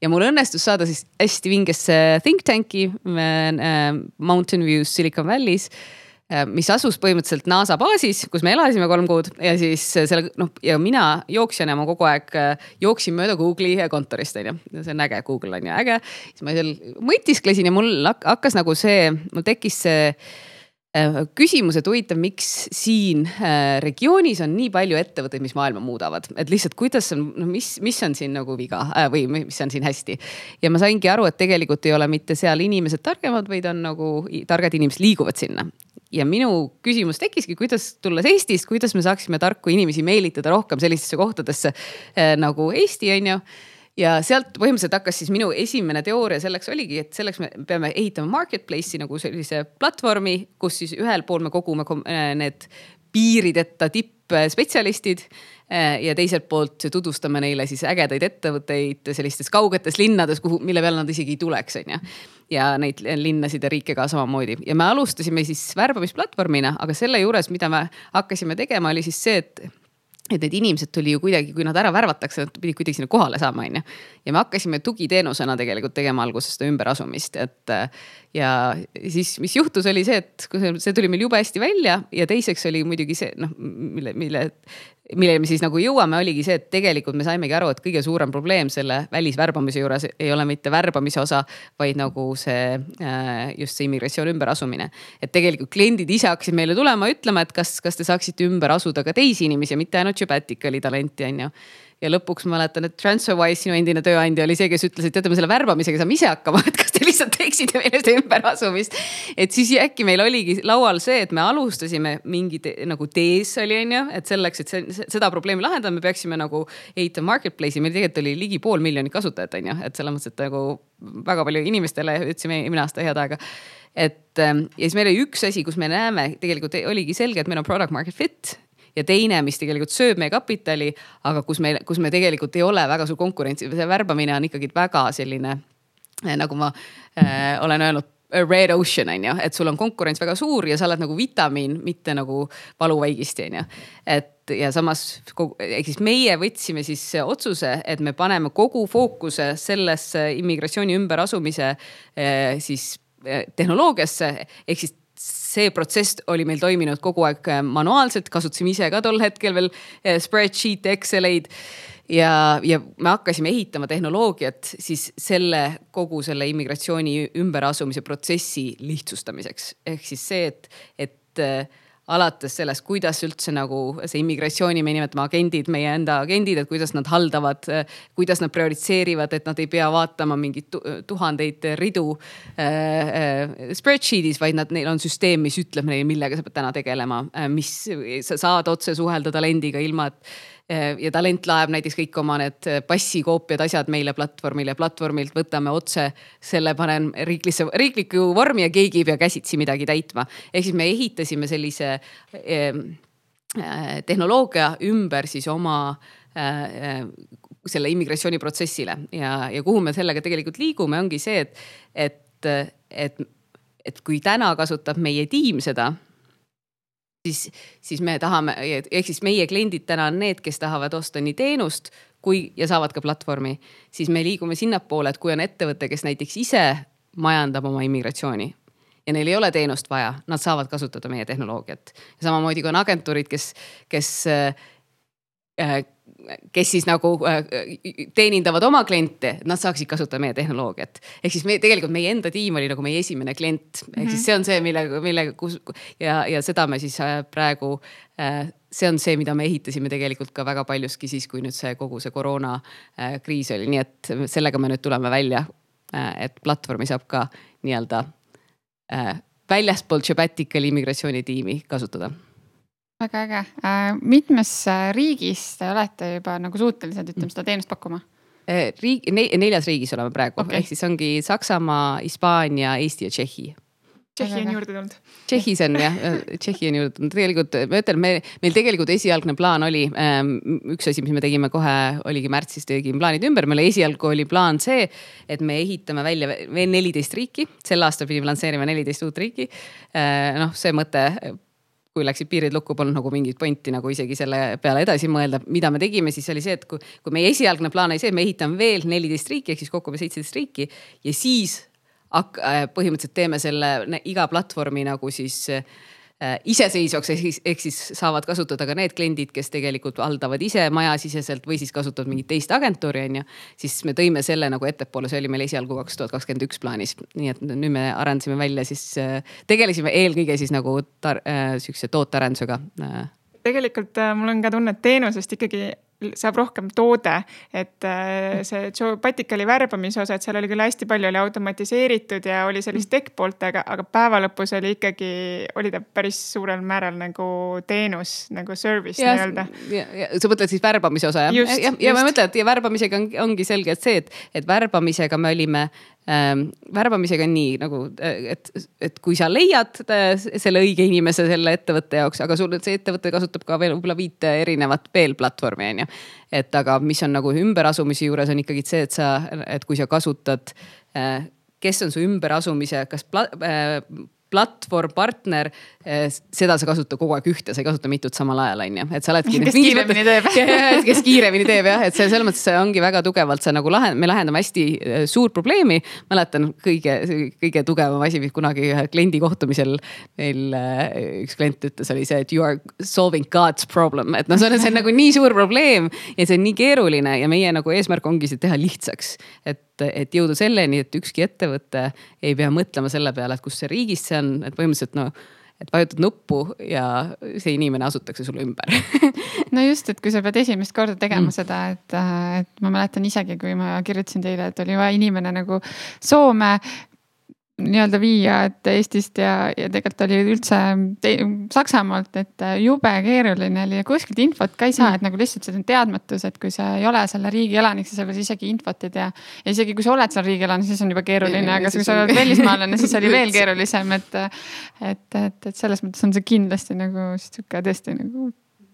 ja mul õnnestus saada siis hästi vingesse think tank'i äh, Mountain Views Silicon Valley's äh, mis asus põhimõtteliselt NASA baasis, kus me elasime kolm kuud ja siis selle noh, ja mina jooksjana ma kogu aeg äh, jooksin mööda Google'i kontorist on ju. see on äge, Google on ju äge. siis ma seal mõtisklesin ja mul hakkas nagu see, mul tekkis see Äh, küsimus, et huvitav, miks siin äh, regioonis on nii palju ettevõtteid, mis maailma muudavad, et lihtsalt kuidas on, no mis, mis on siin nagu viga äh, või mis on siin hästi. ja ma saingi aru, et tegelikult ei ole mitte seal inimesed targemad, vaid on nagu targad inimesed liiguvad sinna. ja minu küsimus tekkiski, kuidas tulles Eestist, kuidas me saaksime tarku inimesi meelitada rohkem sellistesse kohtadesse nagu Eesti on ju ja sealt põhimõtteliselt hakkas siis minu esimene teooria selleks oligi, et selleks me peame ehitama marketplace'i nagu sellise platvormi, kus siis ühel pool me kogume äh, need piirideta tippspetsialistid äh, ja teiselt poolt tutvustame neile siis ägedaid ettevõtteid sellistes kaugetes linnades, kuhu, mille peale nad isegi ei tuleks, on ju. ja neid linnasid ja riike ka samamoodi ja me alustasime siis värbamisplatvormina, aga selle juures, mida me hakkasime tegema, oli siis see, et et need inimesed tuli ju kuidagi, kui nad ära värvatakse, nad pidid kuidagi sinna kohale saama, on ju. ja me hakkasime tugiteenusena tegelikult tegema alguses seda ümberasumist, et. ja siis, mis juhtus, oli see, et see tuli meil jube hästi välja ja teiseks oli muidugi see noh, mille, mille milleni me siis nagu jõuame, oligi see, et tegelikult me saimegi aru, et kõige suurem probleem selle välisvärbamise juures ei ole mitte värbamise osa, vaid nagu see äh, just see immigratsiooni ümberasumine. et tegelikult kliendid ise hakkasid meile tulema, ütlema, et kas, kas te saaksite ümber asuda ka teisi inimesi, mitte ainult Gebaticali talenti, on ju ja lõpuks ma mäletan, et TransferWise, sinu endine tööandja oli see, kes ütles, et teate, me selle värbamisega saame ise hakkama, et kas te lihtsalt teeksite meile seda ümberasumist. et siis äkki meil oligi laual see, et me alustasime mingi te, nagu tees oli, on ju, et selleks, et see, seda probleemi lahendada, me peaksime nagu ehitama marketplace'i, meil tegelikult oli ligi pool miljonit kasutajat, on ju, et selles mõttes, et nagu väga palju inimestele ütlesime eelmine aasta head aega. Et ähm, ja siis meil oli üks asi, kus me näeme, tegelikult oligi selge, et meil on product market fit. Ja teine, mis tegelikult sööb meie kapitali, aga kus me, kus me tegelikult ei ole väga suur konkurents, see värbamine on ikkagi väga selline nagu ma äh, olen öelnud red ocean on ju, et sul on konkurents väga suur ja sa oled nagu vitamiin, mitte nagu valuvaigisti on ju. et ja samas, ehk siis meie võtsime siis otsuse, et me paneme kogu fookuse sellesse immigratsiooni ümberasumise eh, siis tehnoloogiasse ehk siis see protsess oli meil toiminud kogu aeg manuaalselt, kasutasime ise ka tol hetkel veel äh, spreadsheet'e, Exceleid ja, ja me hakkasime ehitama tehnoloogiat siis selle kogu selle immigratsiooni ümberasumise protsessi lihtsustamiseks. ehk siis see, et, et äh, alates sellest, kuidas üldse nagu see immigratsiooni, me nimetame agendid, meie enda agendid, et kuidas nad haldavad, kuidas nad prioritiseerivad, et nad ei pea vaatama mingeid tuhandeid ridu äh, äh, spreadsheet'is, vaid nad, neil on süsteem, mis ütleb neile, millega sa pead täna tegelema, äh, mis sa saad otse suhelda talendiga ilma, et Äh, ja talent laeb näiteks kõik oma need äh, passikoopiad, asjad meile platvormile, platvormilt võtame otse selle, panen riiklisse, riiklikku vormi ja keegi ei pea käsitsi midagi täitma. ehk siis me ehitasime sellise eh, tehnoloogia ümber siis oma eh, selle immigratsiooniprotsessile ja, ja kuhu me sellega tegelikult liigume, ongi see, et, et, et, et kui täna kasutab meie tiim seda siis, siis me tahame, ehk siis meie kliendid täna on need, kes tahavad osta nii teenust kui, ja saavad ka platvormi. siis me liigume sinnapoole, et kui on ettevõte, kes näiteks ise majandab oma immigratsiooni ja neil ei ole teenust vaja, nad saavad kasutada meie tehnoloogiat. samamoodi kui on agentuurid, kes, kes äh, kes siis nagu äh, teenindavad oma kliente, nad saaksid kasutada meie tehnoloogiat. ehk siis me tegelikult meie enda tiim oli nagu meie esimene klient, ehk mm -hmm. siis mhm. see on see, millega, millega, kus ja, ja seda me siis äh, praegu äh, see on see, mida me ehitasime tegelikult ka väga paljuski siis, kui nüüd see kogu see koroonakriis oli, nii et sellega me nüüd tuleme välja. et platvormi saab ka nii-öelda väljaspool Sabbatical immigratsioonitiimi kasutada väga äge, mitmes riigis te olete juba nagu suutelised, ütleme seda teenust pakkuma? riik ne,, neljas riigis oleme praegu. Okay., ehk siis ongi Saksamaa, Hispaania, Eesti ja Tšehhi. Tšehhi on juurde tulnud. Tšehhis on jah, Tšehhi on juurde tulnud, tegelikult ma ütlen, me, meil tegelikult esialgne plaan oli ähm,, üks asi, mis me tegime kohe, oligi märtsis tegime plaanid ümber, meil esialgu oli plaan see, et me ehitame välja veel neliteist riiki, sel aastal pidime lansseerima neliteist uut riiki. Äh,. noh, see mõte kui läksid piirid lukku, polnud nagu mingit pointi nagu isegi selle peale edasi mõelda, mida me tegime, siis oli see, et kui, kui meie esialgne plaan oli see, me ehitame veel neliteist riiki ehk siis kokku seitseteist riiki. Ja siis hak-, põhimõtteliselt teeme selle iga platvormi nagu siis iseseisvaks, ehk siis, ehk siis saavad kasutada ka need kliendid, kes tegelikult haldavad ise majasiseselt või siis kasutavad mingit teist agentuuri, on ju. siis me tõime selle nagu ettepoole, see oli meil esialgu kaks tuhat kakskümmend üks plaanis, nii et nüüd me arendasime välja siis, äh, tegelesime eelkõige siis nagu tar- äh,, sihukese tootearendusega tegelikult äh, mul on ka tunne, et teenusest ikkagi saab rohkem toode, et äh, see Joe Patikali värbamise osa, et seal oli küll hästi palju oli automatiseeritud ja oli sellist mm. tech poolt, aga, aga päeva lõpus oli ikkagi, oli ta päris suurel määral nagu teenus nagu service nii-öelda. sa mõtled siis värbamise osa jah? ja, ja, ja ma mõtlen, et ja värbamisega on, ongi selge, et see, et, et värbamisega me olime värbamisega on nii nagu, et, et kui sa leiad äh, selle õige inimese selle ettevõtte jaoks, aga sul see ettevõte kasutab ka veel võib-olla viite erinevat veel platvormi on ju. et aga mis on nagu ümberasumise juures on ikkagi see, et sa, et kui sa kasutad äh, kes on su ümberasumise, kas pla, äh, platvorm, partner, eh, seda sa kasutad kogu aeg ühte, sa ei kasuta mitut samal ajal, on ju, et sa oledki. kes kiiremini teeb kes kiiremini teeb jah, et see selles mõttes see ongi väga tugevalt, see nagu lahend-, me lahendame hästi eh, suurt probleemi. mäletan kõige, kõige tugevam asi, mis kunagi ühe kliendi kohtumisel meil eh, üks klient ütles, oli see, et you are solving God's problem, et noh, see on, see on nagu nii suur probleem ja see on nii keeruline ja meie nagu eesmärk ongi see teha lihtsaks. et et, et jõuda selleni, et ükski ettevõte ei pea mõtlema selle peale, et kus see riigis see on, et põhimõtteliselt no et vajutad nuppu ja see inimene asutatakse sulle ümber no just, et kui sa pead esimest korda tegema mm. seda, et, et ma mäletan isegi, kui ma kirjutasin teile, et oli vaja inimene nagu Soome nii-öelda viia, et Eestist ja, ja tegelikult oli üldse te, Saksamaalt, et jube keeruline oli ja kuskilt infot ka ei saa, et nagu lihtsalt see teadmatus, et kui sa ei ole selle riigi elanik, siis sa võib-olla isegi infot ei tea. ja isegi kui sa oled seal riigi elanik, siis on juba keeruline, aga kui sa oled välismaalane, siis oli veel keerulisem, et. et, et, et selles mõttes on see kindlasti nagu sihuke tõesti nagu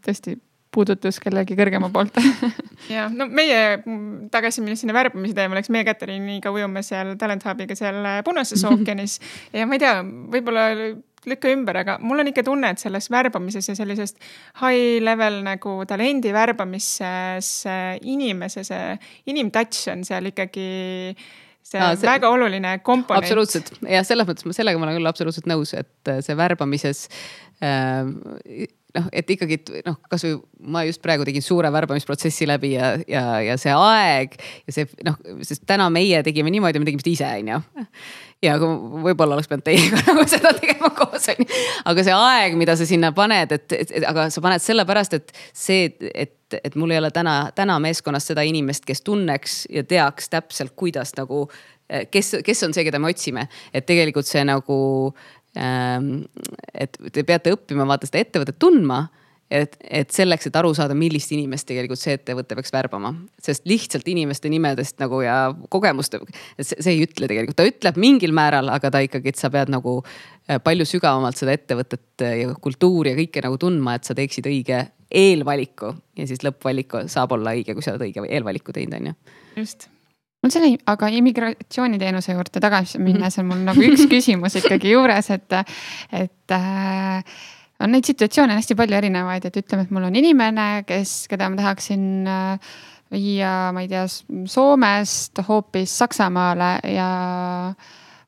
tõesti puudutus kellegi kõrgema poolt. Ja no meie tagasi minnes sinna värbamise teemale, eks meie Katariiniga ujume seal Talent Hubiga seal Punases ookeanis. Ja ma ei tea, võib-olla lükka ümber, aga mul on ikka tunne, et selles värbamises ja sellisest high level nagu talendi värbamises inimese see inimtouch on seal ikkagi see on see, väga oluline komponent. absoluutselt. Ja selles mõttes ma sellega ma olen küll absoluutselt nõus, et see värbamises äh, noh, et ikkagi noh, kasvõi ma just praegu tegin suure värbamisprotsessi läbi ja, ja, ja see aeg ja see noh, sest täna meie tegime niimoodi, me tegime seda ise, on ju. ja võib-olla oleks pidanud teiega nagu seda tegema koos, on ju. aga see aeg, mida sa sinna paned, et, et, et aga sa paned sellepärast, et see, et, et mul ei ole täna, täna meeskonnas seda inimest, kes tunneks ja teaks täpselt, kuidas nagu kes, kes on see, keda me otsime, et tegelikult see nagu et te peate õppima vaata seda ettevõtet tundma et, et selleks, et aru saada, millist inimest tegelikult see ettevõte peaks värbama, sest lihtsalt inimeste nimedest nagu ja kogemuste, see, see ei ütle tegelikult, ta ütleb mingil määral, aga ta ikkagi, et sa pead nagu äh, palju sügavamalt seda ettevõtet ja kultuuri ja kõike nagu tundma, et sa teeksid õige eelvaliku. Ja siis lõppvaliku saab olla õige, kui sa oled õige eelvaliku teinud, on ju. just mul selle, aga immigratsiooniteenuse juurde tagasi minnes on mul nagu üks küsimus ikkagi juures, et, et äh, on neid situatsioone hästi palju erinevaid, et ütleme, et mul on inimene, kes, keda ma tahaksin äh, viia, ma ei tea, Soomest hoopis Saksamaale ja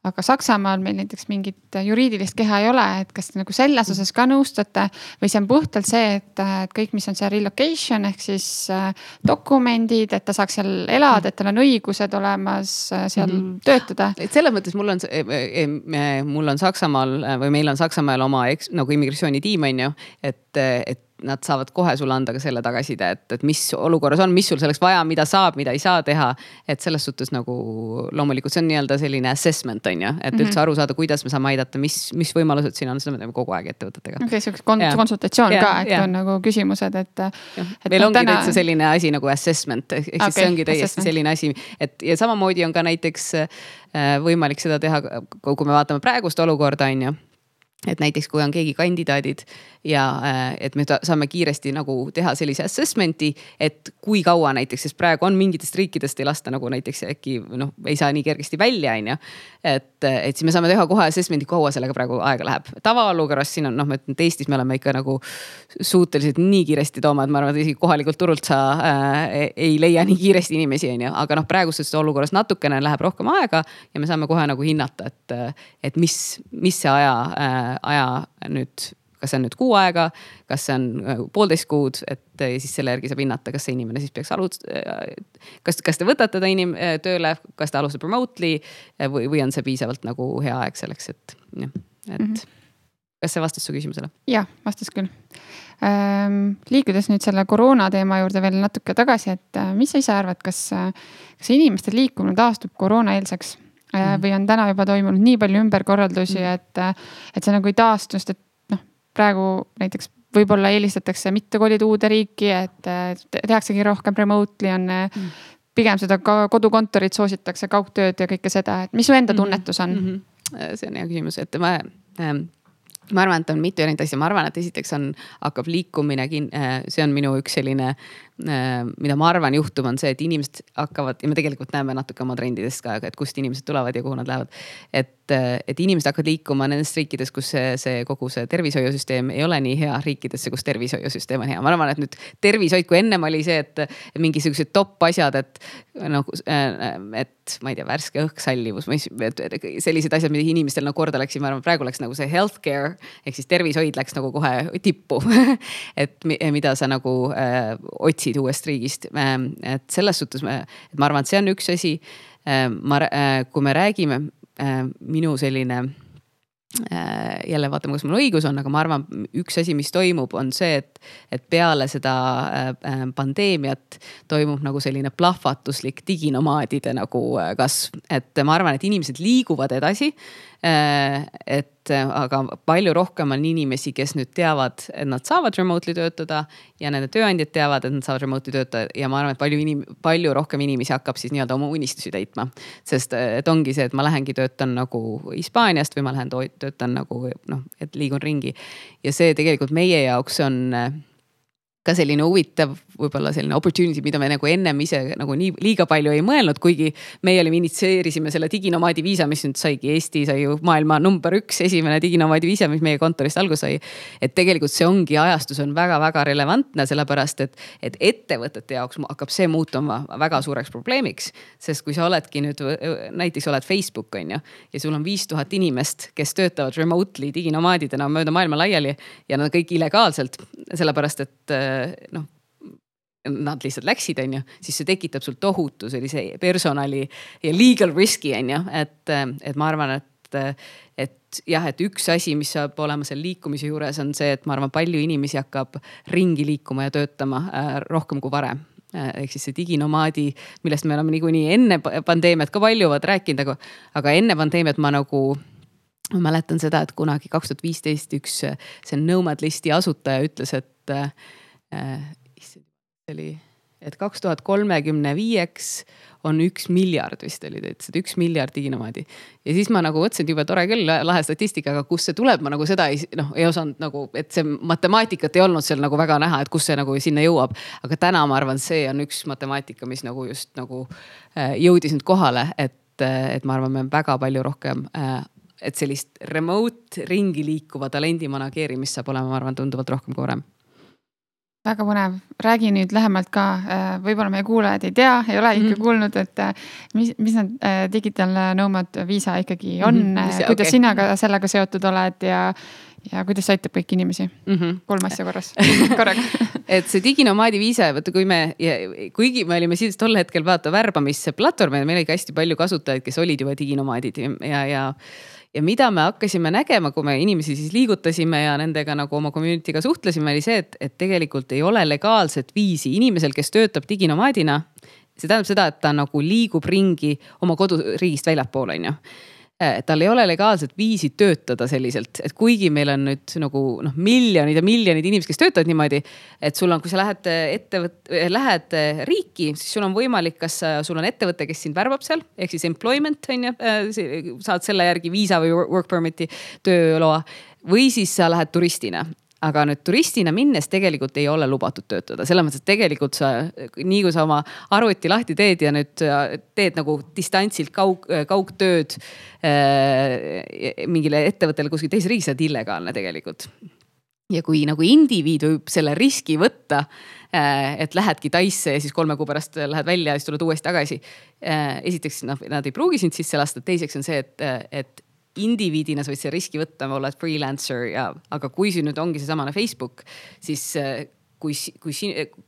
aga Saksamaal meil näiteks mingit juriidilist keha ei ole, et kas te nagu selles osas ka nõustate või see on puhtalt see, et, et kõik, mis on see relocation ehk siis äh, dokumendid, et ta saaks seal elada, et tal on õigused olemas äh, seal mm -hmm. töötada. et selles mõttes mul on, e, e, mul on Saksamaal või meil on Saksamaal oma eks, nagu immigratsioonitiim on ju, et, et nad saavad kohe sulle anda ka selle tagasiside, et, et mis olukorras on, mis sul selleks vaja, mida saab, mida ei saa teha. et selles suhtes nagu loomulikult see on nii-öelda selline assessment on ju, et mm -hmm. üldse aru saada, kuidas me saame aidata, mis, mis võimalused siin on, seda me teeme kogu aeg ettevõtetega. okei okay,, siukene kon konsultatsioon ja, ka, et ja. on nagu küsimused, et. meil ongi täna... täitsa selline asi nagu assessment ehk siis okay, see ongi täiesti assessment. selline asi, et ja samamoodi on ka näiteks äh, võimalik seda teha, kui me vaatame praegust olukorda, on ju et näiteks, kui on keegi kandidaadid ja äh, et me saame kiiresti nagu teha sellise assessment'i, et kui kaua näiteks, sest praegu on mingitest riikidest ei lasta nagu näiteks äkki noh, ei saa nii kergesti välja, on ju. et, et siis me saame teha kohe assessment'i, kaua sellega praegu aega läheb. tavaolukorras siin on noh, ma ütlen, et Eestis me oleme ikka nagu suhteliselt nii kiiresti tooma, et ma arvan, et isegi kohalikult turult sa äh, ei leia nii kiiresti inimesi, on ju, aga noh, praeguses olukorras natukene läheb rohkem aega ja me saame kohe nagu hinnata, et, et mis, mis see aja äh, aja nüüd kas see on nüüd kuu aega, kas see on äh, poolteist kuud, et siis selle järgi saab hinnata, kas see inimene siis peaks alust-, kas, kas te võtate ta inim-, tööle, kas ta alustab remotely või, või on see piisavalt nagu hea aeg selleks, et jah, et mm. -hmm. kas see vastas su küsimusele? jah, vastas küll ähm,. liikudes nüüd selle koroona teema juurde veel natuke tagasi, et äh, mis sa ise arvad, kas, kas inimeste liikumine taastub koroonaeelseks? Mm. või on täna juba toimunud nii palju ümberkorraldusi mm., et, et see nagu ei taastu, sest et noh, praegu näiteks võib-olla eelistatakse mitte kolida uude riiki, et tehaksegi rohkem remotely on mm. pigem seda ka kodukontorit soositakse, kaugtööd ja kõike seda, et mis su enda mm-hmm. tunnetus on mm? -hmm. see on hea küsimus, et ma ähm, ma arvan, et on mitu erinevat asja, ma arvan, et esiteks on, hakkab liikumine, see on minu üks selline Äh, mida ma arvan juhtub, on see, et inimesed hakkavad ja me tegelikult näeme natuke oma trendidest ka, et kust inimesed tulevad ja kuhu nad lähevad. et, äh, et inimesed hakkavad liikuma nendest riikidest, kus see, see kogu see tervishoiusüsteem ei ole nii hea, riikidesse, kus tervishoiusüsteem on hea. ma arvan, et nüüd tervishoid, kui ennem oli see, et mingisugused top asjad, et nagu, et ma ei tea, värske õhk, sallivus, sellised asjad, mida inimestel nagu korda läksid, ma arvan, praegu läks nagu see healthcare ehk siis tervishoid läks nagu kohe tippu et mida sa nagu äh, otsid otsid uuest riigist. Ähm, et selles suhtes et ma arvan, et see on üks asi. Ähm, ma, äh, kui me räägime, äh, minu selline äh, jälle vaatame, kas mul õigus on, aga ma arvan, üks asi, mis toimub, on see, et, et peale seda pandeemiat toimub nagu selline plahvatuslik diginomaadide nagu kasv. et ma arvan, et inimesed liiguvad edasi Äh, et aga palju rohkem on inimesi, kes nüüd teavad, et nad saavad remotely töötada ja nende tööandjad teavad, et nad saavad remotely töötada ja ma arvan, et palju inim-, palju rohkem inimesi hakkab siis nii-öelda oma unistusi täitma. sest et ongi see, et ma lähengi töötan nagu Hispaaniast või ma lähen töötan nagu noh, et liigun ringi. ja see tegelikult meie jaoks on ka selline huvitav võib-olla selline opportunity, mida me nagu ennem ise nagu nii liiga palju ei mõelnud, kuigi meie olime, initsieerisime selle diginomaadi viisa, mis nüüd saigi, Eesti sai ju maailma number üks esimene diginomaadi viisa, mis meie kontorist alguse sai. et tegelikult see ongi ajastus on väga-väga relevantne, sellepärast et, et ettevõtete jaoks hakkab see muutuma väga suureks probleemiks. sest kui sa oledki nüüd näiteks oled Facebook on ju ja sul on viis tuhat inimest, kes töötavad remotely diginomaadidena mööda maailma laiali ja nad kõik illegaalselt, sellepärast et noh nad lihtsalt läksid, on ju, siis see tekitab sul tohutu sellise personali ja legal risk'i on ju, et, et ma arvan, et, et jah, et üks asi, mis saab olema seal liikumise juures, on see, et ma arvan, palju inimesi hakkab ringi liikuma ja töötama äh, rohkem kui varem. Äh, ehk siis see diginomaadi, millest me oleme niikuinii enne pandeemiat ka palju rääkinud, aga, aga enne pandeemiat ma nagu ma mäletan seda, et kunagi kaks tuhat viisteist üks see Nomad listi asutaja ütles, et äh, äh, issand, see oli, et kaks tuhat kolmekümne viieks on üks miljard vist oli ta ütles, et üks miljard diginomaadi. ja siis ma nagu mõtlesin, et jube tore küll, lahe statistika, aga kust see tuleb, ma nagu seda ei noh, ei osanud nagu, et see matemaatikat ei olnud seal nagu väga näha, et kus see nagu sinna jõuab. aga täna ma arvan, see on üks matemaatika, mis nagu just nagu äh, jõudis nüüd kohale, et, äh, et ma arvan, me väga palju rohkem äh, et sellist remote ringi liikuva talendi manageerimist saab olema, ma arvan, tunduvalt rohkem kui varem väga põnev, räägi nüüd lähemalt ka, äh, võib-olla meie kuulajad ei tea, ei ole ikka mm -hmm. kuulnud, et äh, mis, mis need äh, digital nomad viisa ikkagi on mm, -hmm. kuidas okay. sina ka sellega seotud oled ja, ja kuidas see aitab kõiki inimesi mm? -hmm. kolm asja korras, korraga et see diginomaadi viisa, vaata kui me, kuigi me olime siis tol hetkel vaata värbamisplatvorm, meil oli ka hästi palju kasutajaid, kes olid juba diginomaadid ja, ja ja mida me hakkasime nägema, kui me inimesi siis liigutasime ja nendega nagu oma community'ga suhtlesime, oli see, et, et tegelikult ei ole legaalset viisi inimesel, kes töötab diginomaadina. see tähendab seda, et ta nagu liigub ringi oma koduriigist väljapoole, on ju tal ei ole legaalset viisi töötada selliselt, et kuigi meil on nüüd nagu noh, miljonid ja miljonid inimesed, kes töötavad niimoodi. et sul on, kui sa lähed ettevõt-, lähed riiki, siis sul on võimalik, kas sul on ettevõte, kes sind värbab seal ehk siis employment on ju, äh, saad selle järgi viisa või work permit'i tööloa või siis sa lähed turistina aga nüüd turistina minnes tegelikult ei ole lubatud töötada, selles mõttes, et tegelikult sa, nii kui sa oma arvuti lahti teed ja nüüd teed nagu distantsilt kaug, kaugtööd äh, mingile ettevõttele kuskil teises riigis, see on illegaalne tegelikult. ja kui nagu indiviid võib selle riski võtta äh,, et lähedki Taisse ja siis kolme kuu pärast lähed välja ja siis tuled uuesti tagasi äh,. esiteks noh, nad ei pruugi sind sisse lasta, teiseks on see, et, et indiviidina sa võid selle riski võtta, oled freelancer ja, aga kui see nüüd ongi seesamane Facebook, siis äh, kui, kui,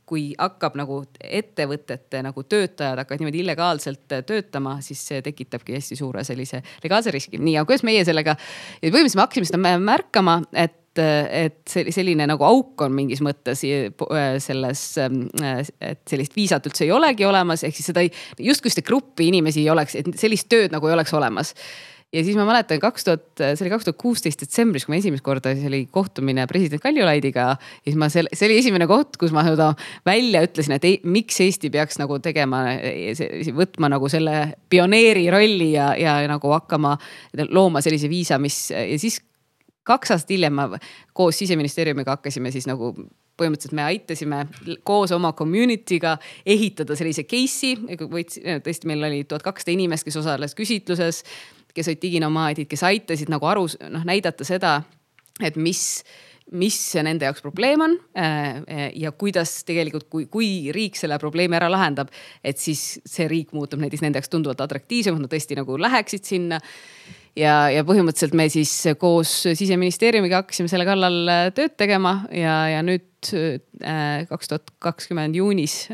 kui hakkab nagu ettevõtete nagu töötajad hakkavad niimoodi illegaalselt äh, töötama, siis see tekitabki hästi suure sellise legaalse riski. nii, aga kuidas meie sellega, põhimõtteliselt me hakkasime seda märkama, et et selline nagu auk on mingis mõttes äh, selles, ähm, et sellist viisat üldse ei olegi olemas, ehk siis seda justkui seda gruppi inimesi ei oleks, et sellist tööd nagu ei oleks olemas ja siis ma mäletan kaks tuhat, see oli kaks tuhat kuusteist detsembris, kui ma esimest korda, siis oli kohtumine president Kaljulaidiga. ja siis ma selle, see oli esimene koht, kus ma seda välja ütlesin, et ei, miks Eesti peaks nagu tegema, võtma nagu selle pioneeri rolli ja, ja nagu hakkama looma sellise viisa, mis ja siis kaks aastat hiljem ma koos siseministeeriumiga hakkasime siis nagu põhimõtteliselt me aitasime koos oma community'ga ehitada sellise case'i, tõesti, meil oli tuhat kakssada inimest, kes osales küsitluses kes olid diginomaadid, kes aitasid nagu aru, noh näidata seda, et mis mis nende jaoks probleem on äh, ja kuidas tegelikult, kui, kui riik selle probleemi ära lahendab, et siis see riik muutub näiteks nende jaoks tunduvalt atraktiivsemaks, nad tõesti nagu läheksid sinna ja, ja põhimõtteliselt me siis koos siseministeeriumiga hakkasime selle kallal äh, tööd tegema ja, ja nüüd äh, kaks tuhat kakskümmend juunis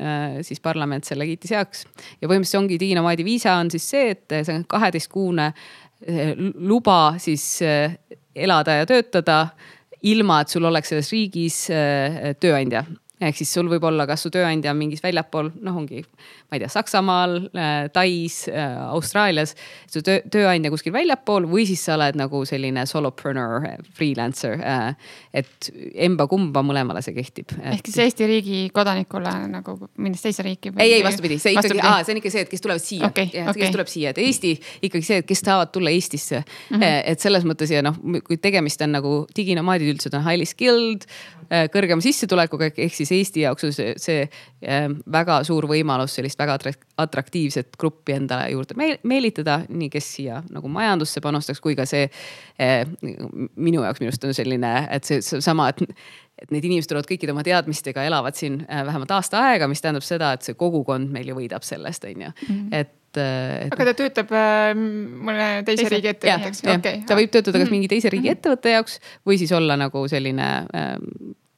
siis parlament selle kiitis heaks. ja põhimõtteliselt ongi diginomaadi viisa on siis see, et see on kaheteistkuune luba siis elada ja töötada ilma, et sul oleks selles riigis tööandja ehk siis sul võib olla, kas su tööandja on mingis väljapool, noh, ongi, ma ei tea, Saksamaal äh,, Tais äh,, Austraalias. su töö, tööandja kuskil väljapool või siis sa oled nagu selline solopreneur, freelancer äh,. et emba-kumba mõlemale see kehtib et.... ehk siis Eesti riigi kodanikule nagu minnes teise riiki. ei, ei vastupidi, see ikkagi, see on ikka see, et kes tulevad siia okay,, okay. kes tuleb siia, et Eesti ikkagi see, et kes tahavad tulla Eestisse mm. -hmm. et selles mõttes ja noh, kui tegemist on nagu diginomaadid üldiselt on highly skilled, äh, kõrgema sissetulekuga ehk siis siis Eesti jaoks on see, see ähm, väga suur võimalus sellist väga atraktiivset gruppi endale juurde meelitada, nii kes siia nagu majandusse panustaks, kui ka see äh, minu jaoks minu arust on selline, et see sama, et et need inimesed tulevad kõikide oma teadmistega, elavad siin äh, vähemalt aasta aega, mis tähendab seda, et see kogukond meil ju võidab sellest, on ju, mhm. et et. aga ta töötab äh, mõne teise, teise riigi ettevõtteks? Okay. ta võib töötada kas mhm. mingi teise riigi mhm. ettevõtte jaoks või siis olla nagu selline äh,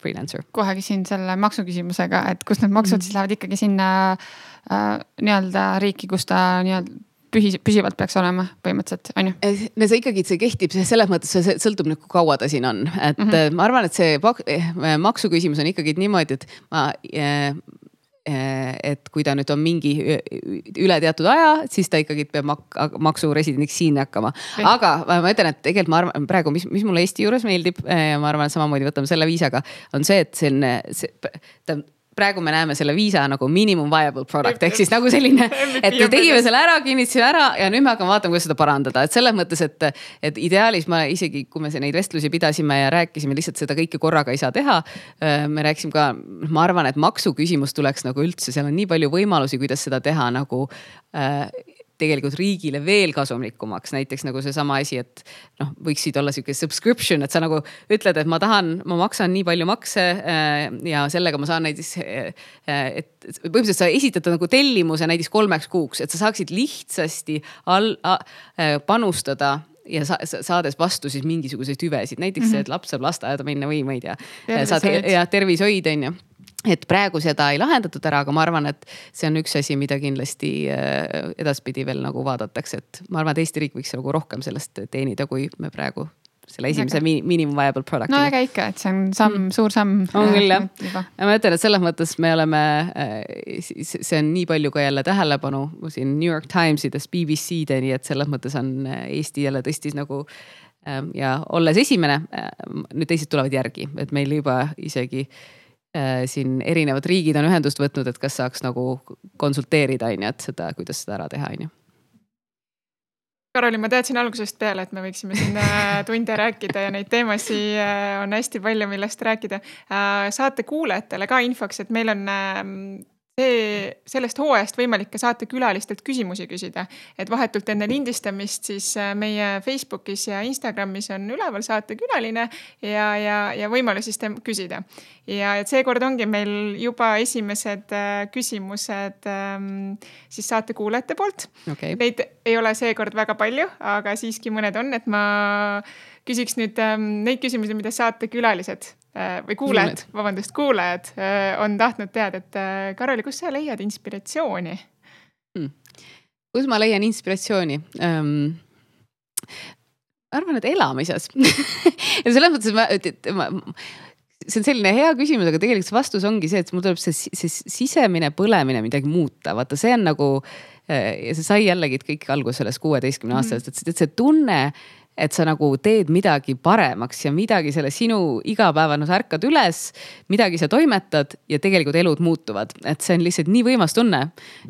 freelancer. kohe küsin selle maksuküsimusega, et kust need maksud mm. siis lähevad ikkagi sinna äh, nii-öelda riiki, kus ta nii-öelda pühi, püsivalt peaks olema põhimõtteliselt, on ju? Eh, no see ikkagi, see kehtib selles mõttes, see sõltub nüüd, kui kaua ta siin on, et mm -hmm. ma arvan, et see eh, maksuküsimus on ikkagi niimoodi, et ma Eh, et kui ta nüüd on mingi üle teatud aja, siis ta ikkagi peab mak maksuresidendiks siin hakkama. aga ma ütlen, et tegelikult ma arvan praegu, mis, mis mulle Eesti juures meeldib, eh, ma arvan, et samamoodi võtame selle viisaga, on see, et on, see, ta praegu me näeme selle viisa nagu minimum viable product ehk siis nagu selline, et tegime selle ära, kinnitasime ära ja nüüd me hakkame vaatama, kuidas seda parandada, et selles mõttes, et, et ideaalis ma isegi, kui me neid vestlusi pidasime ja rääkisime, lihtsalt seda kõike korraga ei saa teha. me rääkisime ka, ma arvan, et maksuküsimus tuleks nagu üldse, seal on nii palju võimalusi, kuidas seda teha nagu äh, tegelikult riigile veel kasumlikumaks, näiteks nagu seesama asi, et noh, võiksid olla sihuke subscription, et sa nagu ütled, et ma tahan, ma maksan nii palju makse äh, ja sellega ma saan näiteks, äh, et põhimõtteliselt sa esitad nagu tellimuse näiteks kolmeks kuuks, et sa saaksid lihtsasti all, äh, panustada ja sa, saades vastu siis mingisuguseid hüvesid, näiteks mm -hmm. see, et laps saab lasteaeda minna või ma ei tea, saad ja tervishoid on ju et praegu seda ei lahendatud ära, aga ma arvan, et see on üks asi, mida kindlasti äh, edaspidi veel nagu vaadatakse, et ma arvan, et Eesti riik võiks nagu rohkem sellest teenida, kui me praegu selle esimese mi minimum viable product'i. no äge ikka, et see on samm mm., suur samm. on küll jah, ma ütlen, et selles mõttes me oleme, äh, see on nii palju ka jälle tähelepanu siin New York Timesidest BBC-deni, et selles mõttes on äh, Eesti jälle tõstis nagu ähm, ja olles esimene, nüüd teised tulevad järgi, et meil juba isegi Äh, siin erinevad riigid on ühendust võtnud, et kas saaks nagu konsulteerida, on ju, et seda, kuidas seda ära teha, on ju. Karoli, ma teadsin algusest peale, et me võiksime siin äh, tunde rääkida ja neid teemasid äh, on hästi palju, millest rääkida. saate kuulajatele ka infoks, et meil on ähm, see, sellest hooajast võimalik ka saatekülalistelt küsimusi küsida. et vahetult enne lindistamist siis äh, meie Facebookis ja Instagramis on üleval saatekülaline ja, ja, ja võimalus siis küsida. ja et seekord ongi meil juba esimesed äh, küsimused ähm, siis saatekuulajate poolt okay.. Neid ei ole seekord väga palju, aga siiski mõned on, et ma küsiks nüüd ähm, neid küsimusi, mida saatekülalised Äh, või kuulajad, vabandust, kuulajad äh, on tahtnud teada, et äh, Karoli, kust sa leiad inspiratsiooni hmm.? kus ma leian inspiratsiooni um,? ma arvan, et elamises ja selles mõttes ma, ma, see on selline hea küsimus, aga tegelikult see vastus ongi see, et mul tuleb see, see sisemine põlemine midagi muuta, vaata, see on nagu ja see sai jällegi kõik alguse sellest kuueteistkümne aastasest, et see tunne et sa nagu teed midagi paremaks ja midagi selle sinu igapäevane, sa ärkad üles, midagi sa toimetad ja tegelikult elud muutuvad, et see on lihtsalt nii võimas tunne.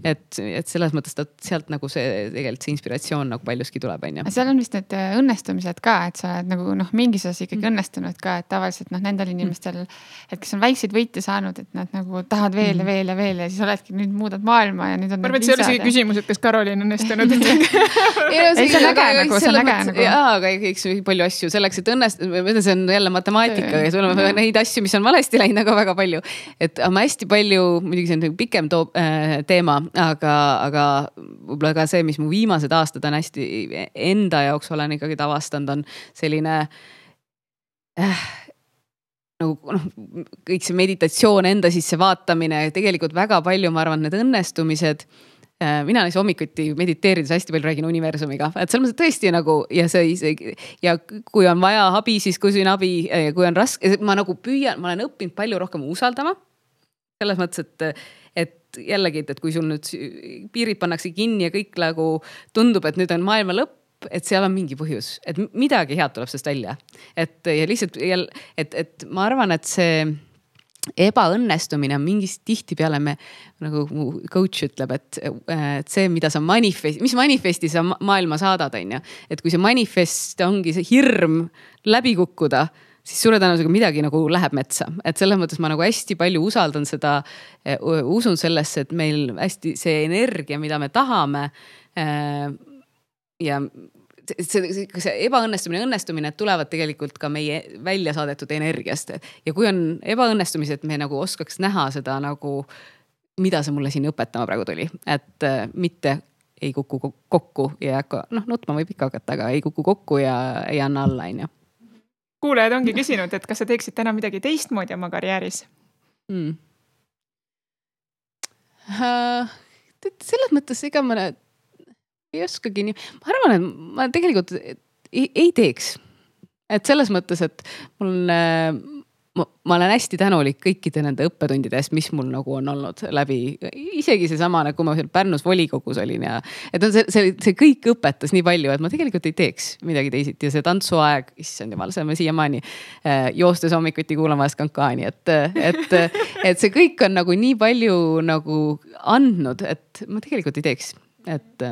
et, et selles mõttes ta sealt nagu see tegelikult see inspiratsioon nagu paljuski tuleb, on ju. seal on vist need äh, õnnestumised ka, et sa oled nagu noh, mingis osas ikkagi mm. õnnestunud ka, et tavaliselt noh, nendel inimestel, et kes on väikseid võite saanud, et nad nagu tahavad veel ja mm. veel ja veel ja siis oledki nüüd muudad maailma ja nüüd on. ma arvan, et see ei ole isegi küsimus, et kas Karoli on õnnestunud ei, see on äge nagu, see on äge nagu. jaa, aga eks palju asju selleks, et õnnest-, ma ütlen, see on jälle matemaatika ja sul on neid asju, mis on valesti läinud nagu väga palju. et ma hästi palju, muidugi see on nagu pikem too, äh, teema, aga, aga võib-olla ka see, mis mu viimased aastad on hästi enda jaoks olen ikkagi avastanud, on selline äh, nagu noh, kõik see meditatsioon, enda sisse vaatamine, tegelikult väga palju, ma arvan, need õnnestumised mina näiteks hommikuti mediteerides hästi palju räägin universumiga, et selles mõttes tõesti nagu ja see isegi ja kui on vaja abi, siis küsin abi, kui on raske, ma nagu püüan, ma olen õppinud palju rohkem usaldama. selles mõttes, et, et jällegi, et, kui sul nüüd piirid pannakse kinni ja kõik nagu tundub, et nüüd on maailma lõpp et seal on mingi põhjus, et midagi head tuleb sellest välja. et ja lihtsalt et, et ma arvan, et see ebaõnnestumine on mingis, tihtipeale me nagu mu coach ütleb, et, et see, mida sa manifest, mis manifesti sa maailma saadad, on ju. et kui see manifest ongi see hirm läbi kukkuda, siis suure tõenäosusega midagi nagu läheb metsa, et selles mõttes ma nagu hästi palju usaldan seda, usun sellesse, et meil hästi see energia, mida me tahame ja see, see ebaõnnestumine, õnnestumine tulevad tegelikult ka meie välja saadetud energiast. ja kui on ebaõnnestumised, me nagu oskaks näha seda nagu, mida see mulle siin õpetama praegu tuli, et äh, mitte ei kuku kokku ja ei hakka, noh nutma võib ikka hakata, aga ei kuku kokku ja ei anna alla, on ju. kuulajad ongi küsinud, et kas sa teeksid täna midagi teistmoodi oma karjääris mm.? Uh, selles mõttes, ega ma ei oskagi nii, ma arvan, et ma tegelikult ei, ei teeks. et selles mõttes, et mul on ma, olen hästi tänulik kõikide nende õppetundide eest, mis mul nagu on olnud läbi, isegi seesama, nagu ma seal Pärnus volikogus olin ja. et see, see, see kõik õpetas nii palju, et ma tegelikult ei teeks midagi teisiti ja see tantsuaeg, issand jumal, see on siiamaani äh, joostes hommikuti kuulamas kankaani, et, et, et see kõik on nagu nii palju nagu andnud, et ma tegelikult ei teeks, et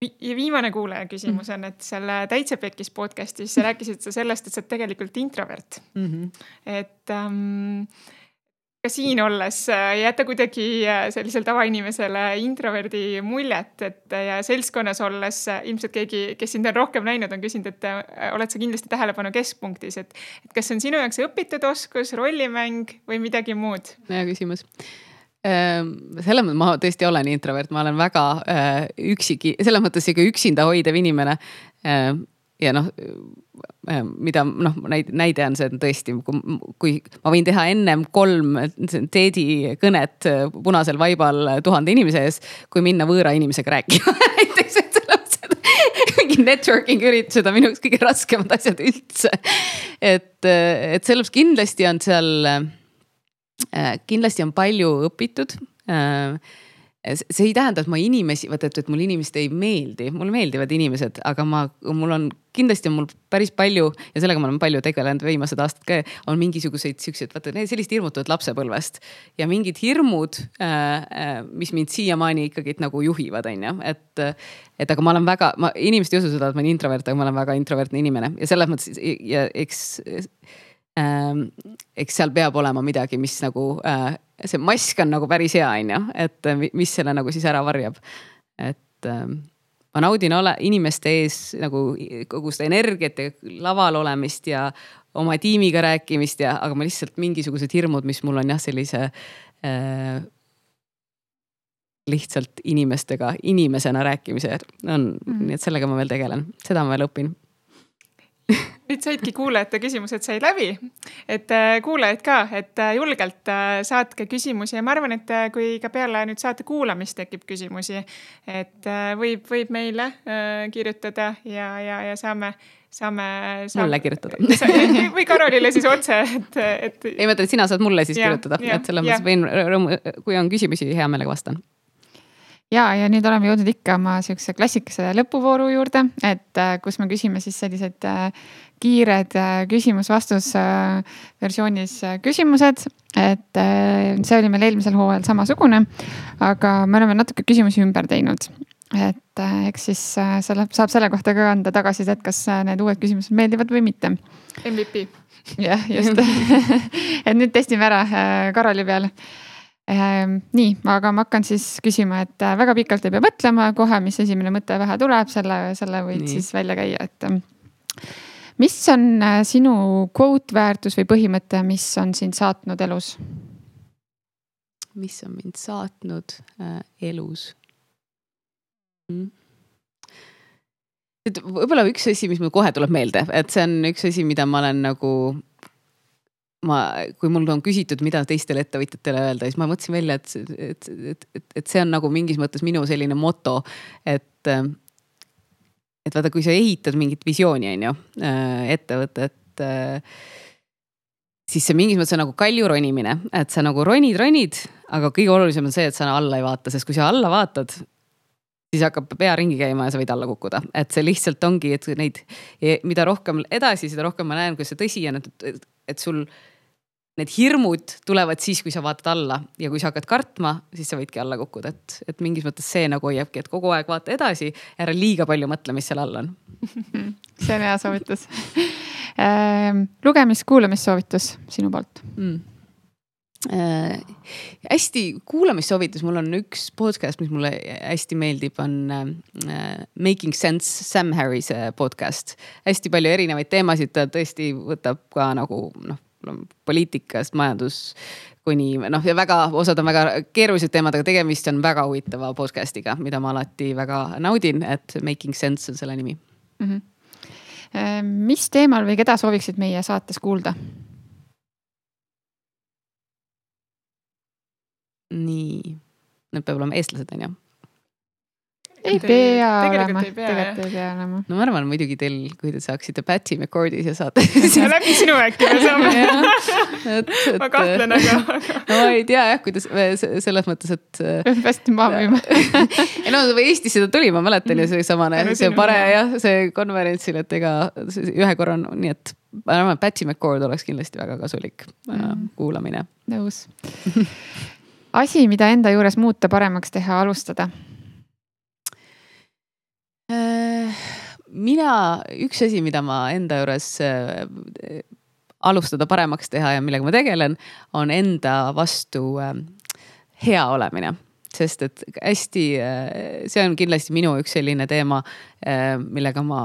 ja viimane kuulaja küsimus mm. on, et selle Täitsa Pekkis podcast'is rääkisid sa sellest, et sa oled tegelikult introvert mm. -hmm. et ähm, ka siin olles äh, ei jäta kuidagi äh, sellisele tavainimesele introverdi muljet, et äh, ja seltskonnas olles ilmselt keegi, kes sind on rohkem näinud, on küsinud, et oled sa kindlasti tähelepanu keskpunktis, et, et kas see on sinu jaoks õpitud oskus, rollimäng või midagi muud? hea küsimus selles mõttes ma tõesti olen introvert, ma olen väga äh, üksiki, selles mõttes ikka üksinda hoidev inimene. Ehm, ja noh, mida noh, näide on see tõesti, kui ma võin teha ennem kolm teedikõnet punasel vaibal tuhande inimese ees, kui minna võõra inimesega rääkima näiteks, et selles mõttes, et mingi networking üritused on minu jaoks kõige raskemad asjad üldse. et, et selles kindlasti on seal, kindlasti on palju õpitud see ei tähenda, et ma inimesi, vaata, et, et mulle inimesed ei meeldi, mulle meeldivad inimesed, aga ma, mul on, kindlasti on mul päris palju ja sellega ma olen palju tegelenud viimased aastad ka, on mingisuguseid siukseid, vaata hirmud tulevad lapsepõlvest. ja mingid hirmud äh,, äh mis mind siiamaani ikkagi nagu juhivad, on ju, et. et aga ma olen väga, ma, inimesed ei usu seda, et ma olen introvert, aga ma olen väga introvertne inimene ja selles mõttes ja eks. Eks seal peab olema midagi, mis nagu äh, see mask on nagu päris hea, on ju, et äh, mis selle nagu siis ära varjab. et ähm, ma naudin ole inimeste ees nagu kogu seda energiat ja laval olemist ja oma tiimiga rääkimist ja, aga ma lihtsalt mingisugused hirmud, mis mul on jah, sellise äh, lihtsalt inimestega, inimesena rääkimise on mm, -hmm. nii et sellega ma veel tegelen, seda ma veel õpin nüüd saidki kuulajate küsimused sai läbi, et äh, kuulajad ka, et äh, julgelt äh, saatke küsimusi ja ma arvan, et kui ka peale nüüd saate kuulamist tekib küsimusi, et võib, võib meile kirjutada ja, ja, ja saame saame, saame. mulle kirjutada või Karolile siis otse, et, et. ei, ma mõtlen, et sina saad mulle siis ja, kirjutada, et selles mõttes võin rõõmu, kui on küsimusi, hea meelega vastan ja, ja nüüd oleme jõudnud ikka oma sihukese klassikalise lõpuvooru juurde, et äh, kus me küsime siis sellised äh, kiired äh, küsimus-vastus versioonis küsimused. et see oli meil eelmisel hooajal samasugune, aga me oleme natuke küsimusi ümber teinud. et eks siis selle, saab selle kohta ka anda tagasisidet, kas need uued küsimused meeldivad või mitte. MVP. jah, just et nüüd testime ära Karoli peal nii, aga ma hakkan siis küsima, et äh, väga pikalt ei pea mõtlema kohe, mis esimene mõte pähe tuleb, selle, selle võid nii. siis välja käia, et. Ähm, mis on äh, sinu quote väärtus või põhimõte, mis on sind saatnud elus? mis on mind saatnud äh, elus mm.? et võib-olla üks asi, mis mul kohe tuleb meelde, et see on üks asi, mida ma olen nagu ma, kui mul on küsitud, mida teistele ettevõtjatele öelda, siis ma mõtlesin välja, et, et, et, et, et see on nagu mingis mõttes minu selline moto, et. et vaata, kui sa ehitad mingit visiooni, on ju, ettevõtet siis see mingis mõttes on nagu kalju ronimine, et sa nagu ronid, ronid, aga kõige olulisem on see, et sa alla ei vaata, sest kui sa alla vaatad, siis hakkab pea ringi käima ja sa võid alla kukkuda, et see lihtsalt ongi, et neid, mida rohkem edasi, seda rohkem ma näen, kui see tõsi on, et, et sul need hirmud tulevad siis, kui sa vaatad alla ja kui sa hakkad kartma, siis sa võidki alla kukkuda, et, et mingis mõttes see nagu hoiabki, et kogu aeg vaata edasi, ära liiga palju mõtle, mis seal all on see on hea soovitus äh,. lugemis-kuulamissoovitus sinu poolt mm.? Äh, hästi kuulamissoovitus, mul on üks podcast, mis mulle hästi meeldib, on äh, Making Sense Sam Harrise podcast. hästi palju erinevaid teemasid, ta tõesti võtab ka nagu noh poliitikast, majandus kuni noh, ja väga, osad on väga keerulised teemad, aga tegemist on väga huvitava podcast'iga, mida ma alati väga naudin, et Making Sense on selle nimi mm. -hmm. mis teemal või keda sooviksid meie saates kuulda? Nii, need peavad olema eestlased, on ju ei pea olema, tegelikult ei pea olema. no ma arvan muidugi teil, kui te saaksite Patty McCordi siia saate läbi sinu äkki me saame ma kahtlen, aga no ma ei tea jah, kuidas selles mõttes, et. peab hästi maha müüma ei no Eestisse ta tuli, ma mäletan ju seesamane, see pare jah, see konverentsil, et ega ühe korra, nii et ma arvan, et Patty McCord oleks kindlasti väga kasulik mm. kuulamine. nõus asi, mida enda juures muuta, paremaks teha, alustada? Äh, mina, üks asi, mida ma enda juures äh, alustada paremaks teha ja millega ma tegelen, on enda vastu äh, hea olemine. Sest et hästi, see on kindlasti minu üks selline teema, millega ma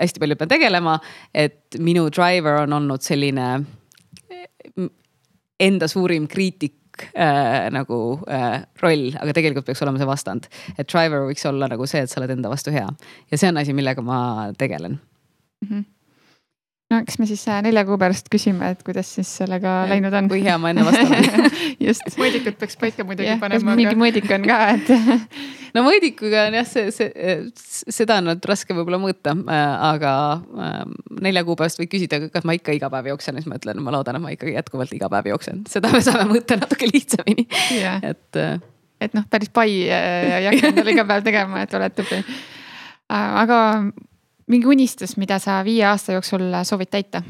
hästi palju pean tegelema, et minu driver on olnud selline enda suurim kriitik äh, nagu äh, roll, aga tegelikult peaks olema see vastand. et driver võiks olla nagu see, et sa oled enda vastu hea ja see on asi, millega ma tegelen mm. -hmm no eks me siis äh, nelja kuu pärast küsime, et kuidas siis sellega ja, läinud on. kui hea ma enne vastan just. mõõdikud peaks paika muidugi ja, panema. mingi aga... mõõdik on ka, et no mõõdikuga on jah, see, see, seda on nüüd raske võib-olla mõõta, äh, aga ähm, nelja kuu pärast võid küsida, kas ma ikka iga päev jooksen, siis ma ütlen, ma loodan, et ma ikkagi jätkuvalt iga päev jooksen, seda me saame mõõta natuke lihtsamini yeah., et. Äh, et noh, päris pai ei hakka endale iga päev tegema, et oled tubli. aga mingi unistus, mida sa viie aasta jooksul soovid täita?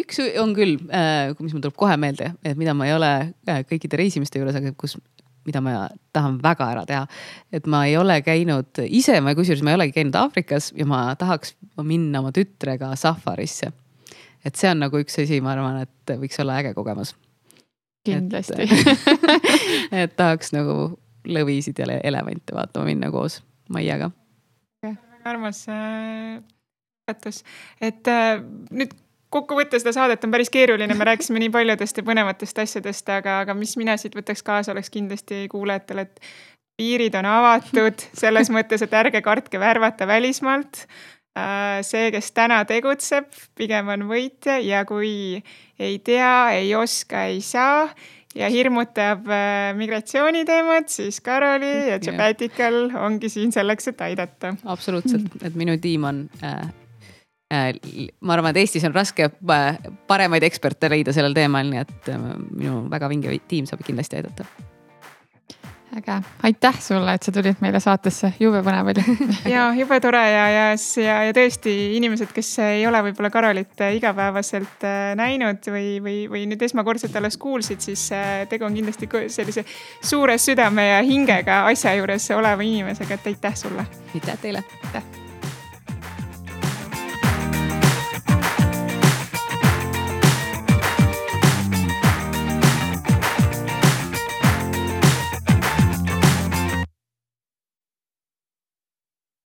üks on küll, äh, mis mul tuleb kohe meelde, et mida ma ei ole äh, kõikide reisimiste juures, aga kus, mida ma tahan väga ära teha. et ma ei ole käinud ise, ma kusjuures ma ei olegi käinud Aafrikas ja ma tahaks minna oma tütrega safarisse. et see on nagu üks asi, ma arvan, et võiks olla äge kogemus kindlasti et, tahaks nagu lõvisid ja elevante vaatama minna koos Maiaga. armas õpetus äh,, et äh, nüüd kokku võtta seda saadet on päris keeruline, me rääkisime nii paljudest ja põnevatest asjadest, aga, aga mis mina siit võtaks kaasa, oleks kindlasti kuulajatele, et piirid on avatud selles mõttes, et ärge kartke värvata välismaalt. Äh, see, kes täna tegutseb, pigem on võitja ja kui ei tea, ei oska, ei saa ja hirmutab äh, migratsiooniteemat, siis Karoli ja Tšepetical ongi siin selleks, et aidata. absoluutselt, et minu tiim on äh, äh, ma arvan, et Eestis on raske äh, paremaid eksperte leida sellel teemal, nii et äh, minu väga vinge tiim saab kindlasti aidata äge, aitäh sulle, et sa tulid meile saatesse, jube põnev oli ja jube tore ja, ja, ja, ja tõesti inimesed, kes ei ole võib-olla Karolit äh, igapäevaselt äh, näinud või, või, või nüüd esmakordselt alles kuulsid, siis äh, tegu on kindlasti sellise suure südame ja hingega asja juures oleva inimesega, et aitäh sulle. aitäh teile. aitäh